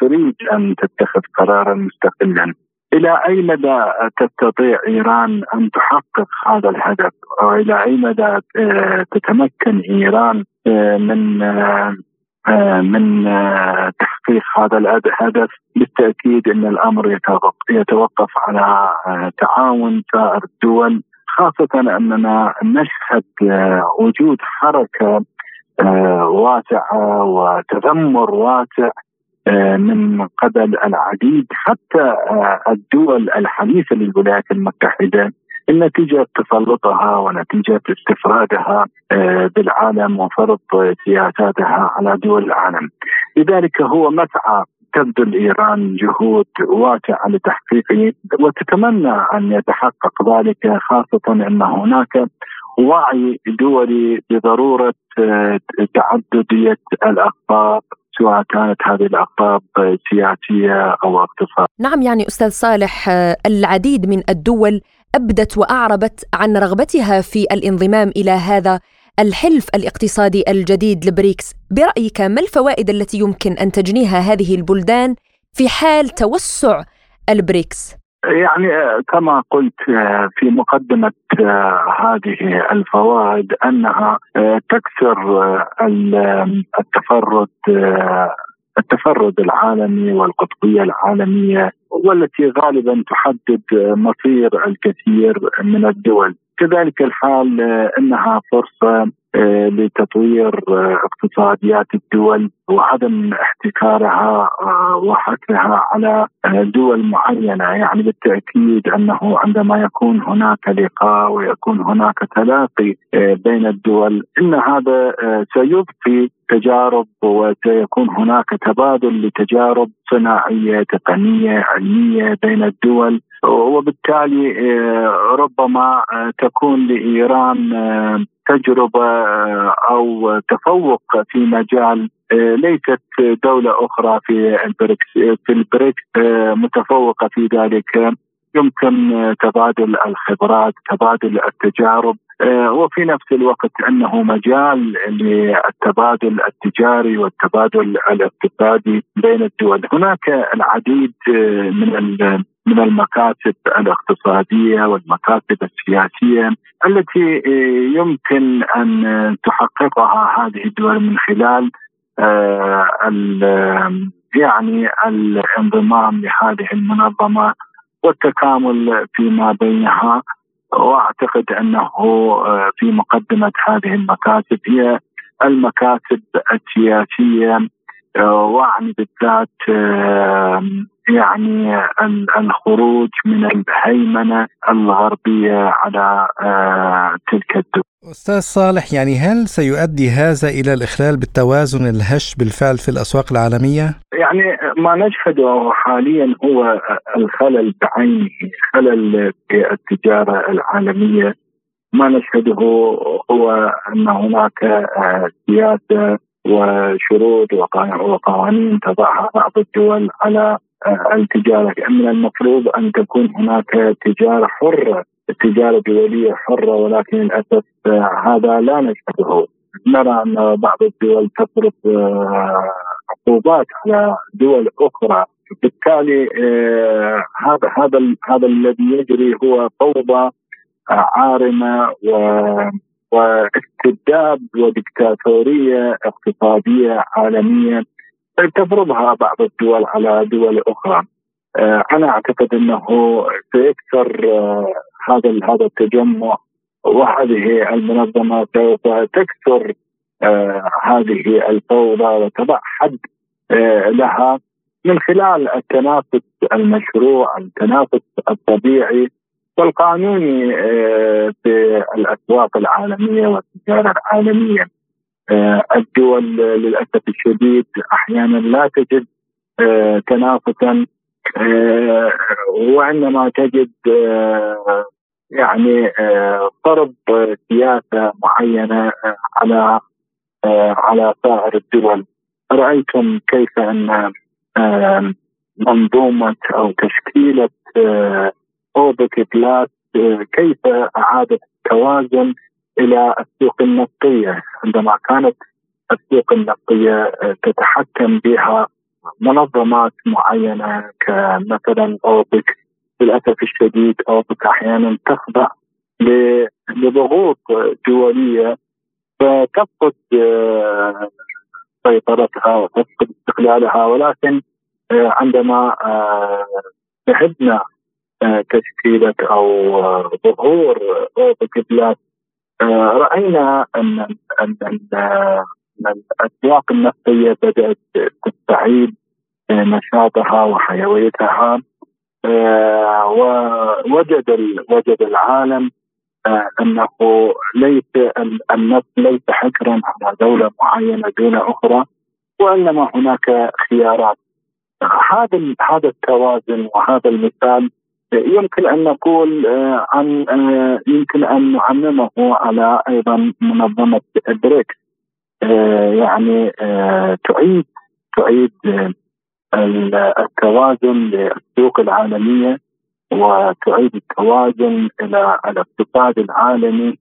تريد أن تتخذ قرارا مستقلا. إلى أي مدى تستطيع إيران أن تحقق هذا الهدف؟ والى أي مدى تتمكن إيران من من تحقيق هذا الهدف بالتأكيد إن الأمر يتوقف على تعاون سائر الدول خاصة أننا نشهد وجود حركة واسعة وتذمر واسع من قبل العديد حتى الدول الحديثة للولايات المتحدة نتيجة تسلطها ونتيجة استفرادها آه، بالعالم وفرض سياساتها على دول العالم لذلك هو مسعى تبذل ايران جهود واسعة لتحقيقه وتتمنى أن يتحقق ذلك خاصة أن هناك وعي دولي بضرورة آه، تعددية الأقطاب سواء كانت هذه الأقطاب سياسية أو اقتصاد. نعم يعني أستاذ صالح آه، العديد من الدول أبدت وأعربت عن رغبتها في الانضمام إلى هذا الحلف الاقتصادي الجديد لبريكس. برأيك ما الفوائد التي يمكن أن تجنيها هذه البلدان في حال توسع البريكس؟ يعني كما قلت في مقدمة هذه الفوائد أنها تكسر التفرد التفرد العالمي والقطبية العالمية والتي غالبا تحدد مصير الكثير من الدول. كذلك الحال إنها فرصة آه، لتطوير آه، اقتصاديات الدول وعدم احتكارها آه، وحكرها على دول معينة. يعني بالتأكيد أنه عندما يكون هناك لقاء ويكون هناك تلاقي بين الدول إن هذا سيضفي تجارب وسيكون هناك تبادل لتجارب صناعية تقنية علمية بين الدول. وبالتالي ربما تكون لإيران تجربة أو تفوق في مجال آه، ليست دولة أخرى في البريكس في البريكس آه، متفوقة في ذلك. يمكن تبادل الخبرات تبادل التجارب. آه، وفي نفس الوقت أنه مجال للتبادل التجاري والتبادل الاقتصادي بين الدول. هناك العديد من من المكاسب الاقتصادية والمكاسب السياسية التي يمكن أن تحققها هذه الدول من خلال آه، يعني الانضمام لهذه المنظمة والتكامل فيما بينها. وأعتقد أنه آه، في مقدمة هذه المكاسب هي المكاسب السياسيه واعني بالذات يعني الخروج من الهيمنة الغربية على تلك الدول. أستاذ صالح يعني هل سيؤدي هذا إلى الإخلال بالتوازن الهش بالفعل في الأسواق العالمية؟ يعني ما نشهده حاليا هو الخلل بعينه، خلل في التجاره العالمية ما نشهده هو أن هناك سياسه وشروط وقوانين تضعها بعض الدول على التجارة، من المفروض أن تكون هناك تجارة حرة التجارة الدولية حرة ولكن للأسف هذا لا نشهده. نرى أن بعض الدول تفرض آه، عقوبات على دول أخرى. بالتالي آه، هذا هذا هذا الذي يجري هو فوضى عارمة و واستبداد وديكتاتوريه اقتصادية عالمية تفرضها بعض الدول على دول أخرى. آه، أنا أعتقد أنه سيكثر هذا هذا التجمع وهذه المنظمة سوف تكسر آه هذه الفوضى وتضع حد آه لها من خلال التنافس المشروع التنافس الطبيعي والقانوني آه في الاسواق العالمية والتجارة العالمية. آه، الدول للأسف الشديد أحيانا لا تجد آه، تنافسا آه، وعندما تجد يعني فرض سياسة معينة على على سائر الدول. رأيتم كيف أن منظومة أو تشكيلة أوبك بلاس كيف اعادت التوازن إلى السوق النفطيه عندما كانت السوق النفطيه تتحكم بها منظمات معينة كمثلا أوبك للأسف الشديد أوبك أحيانا تخضع لضغوط دولية فتفقد آه، سيطرتها وتفقد استقلالها ولكن آه، عندما آه، شهدنا تشكيله أو ظهور اوبك بلاس رأينا أن أن النفطية بدأت تستعيد نشاطها وحيويتها. آه، ووجد وجد العالم آه، أنه ليس النفط ليس حكرا على دولة معينة دون أخرى وإنما هناك خيارات. هذا هذا التوازن وهذا المثال يمكن أن نقول آه، عن يمكن أن نعممه على أيضا منظمة بريكس يعني تعيد تعيد التوازن للسوق العالمية وتعيد التوازن إلى الاقتصاد العالمي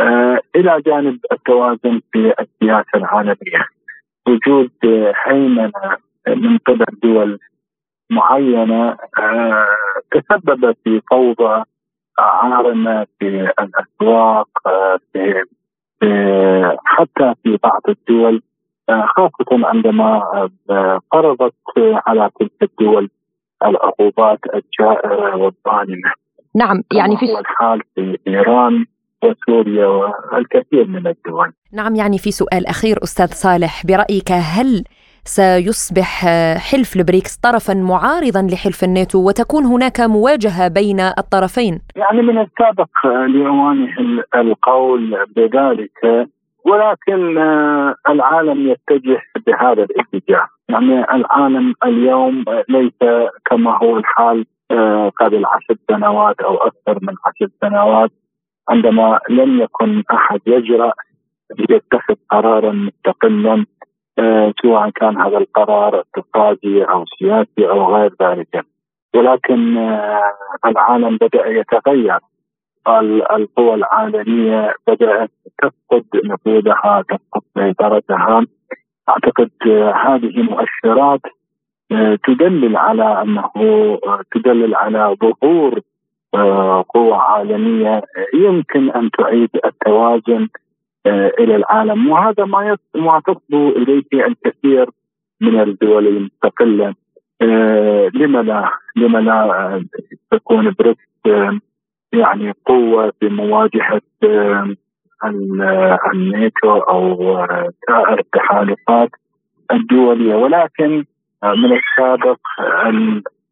آه، إلى جانب التوازن في السياسة العالمية. وجود هيمنة من قبل دول معينة آه، تسبب في فوضى عارمة في الأسواق آه، في حتى في بعض الدول خاصة عندما فرضت على تلك الدول العقوبات الجائرة والظالمة. نعم يعني في الحال في إيران وسوريا والكثير من الدول. نعم يعني في سؤال أخير أستاذ صالح برأيك هل سيصبح حلف البريكس طرفا معارضا لحلف الناتو وتكون هناك مواجهة بين الطرفين؟ يعني من السابق لاوانه القول بذلك ولكن العالم يتجه بهذا الاتجاه يعني العالم اليوم ليس كما هو الحال آه، قبل عشر سنوات أو أكثر من عشر سنوات عندما لم يكن أحد يجرأ ليتخذ قرارا مستقلا سواء كان هذا القرار اقتصادي أو سياسي أو غير ذلك. ولكن العالم بدأ يتغير. القوى العالمية بدأت تفقد نفوذها تفقد سيطرتها أعتقد هذه مؤشرات آه، تدلل على أنه آه، تدلل على ظهور آه، قوى عالمية. يمكن أن تعيد التوازن إلى العالم. وهذا ما تصبو إليه الكثير من الدول المستقلة. لما لا لما لا تكون بريكس يعني قوة في مواجهة الناتو أو سائر التحالفات الدولية. ولكن من السابق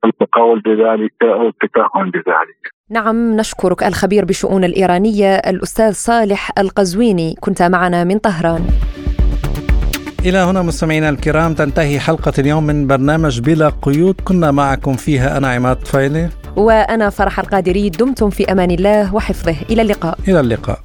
القول بذلك أو التكهن بذلك. نعم نشكرك الخبير بشؤون الإيرانية الأستاذ صالح القزويني. كنت معنا من طهران. إلى هنا مستمعينا الكرام تنتهي حلقة اليوم من برنامج بلا قيود. كنا معكم فيها أنا عماد طفيلي. وأنا فرح القادري دمتم في أمان الله وحفظه. إلى اللقاء. إلى اللقاء.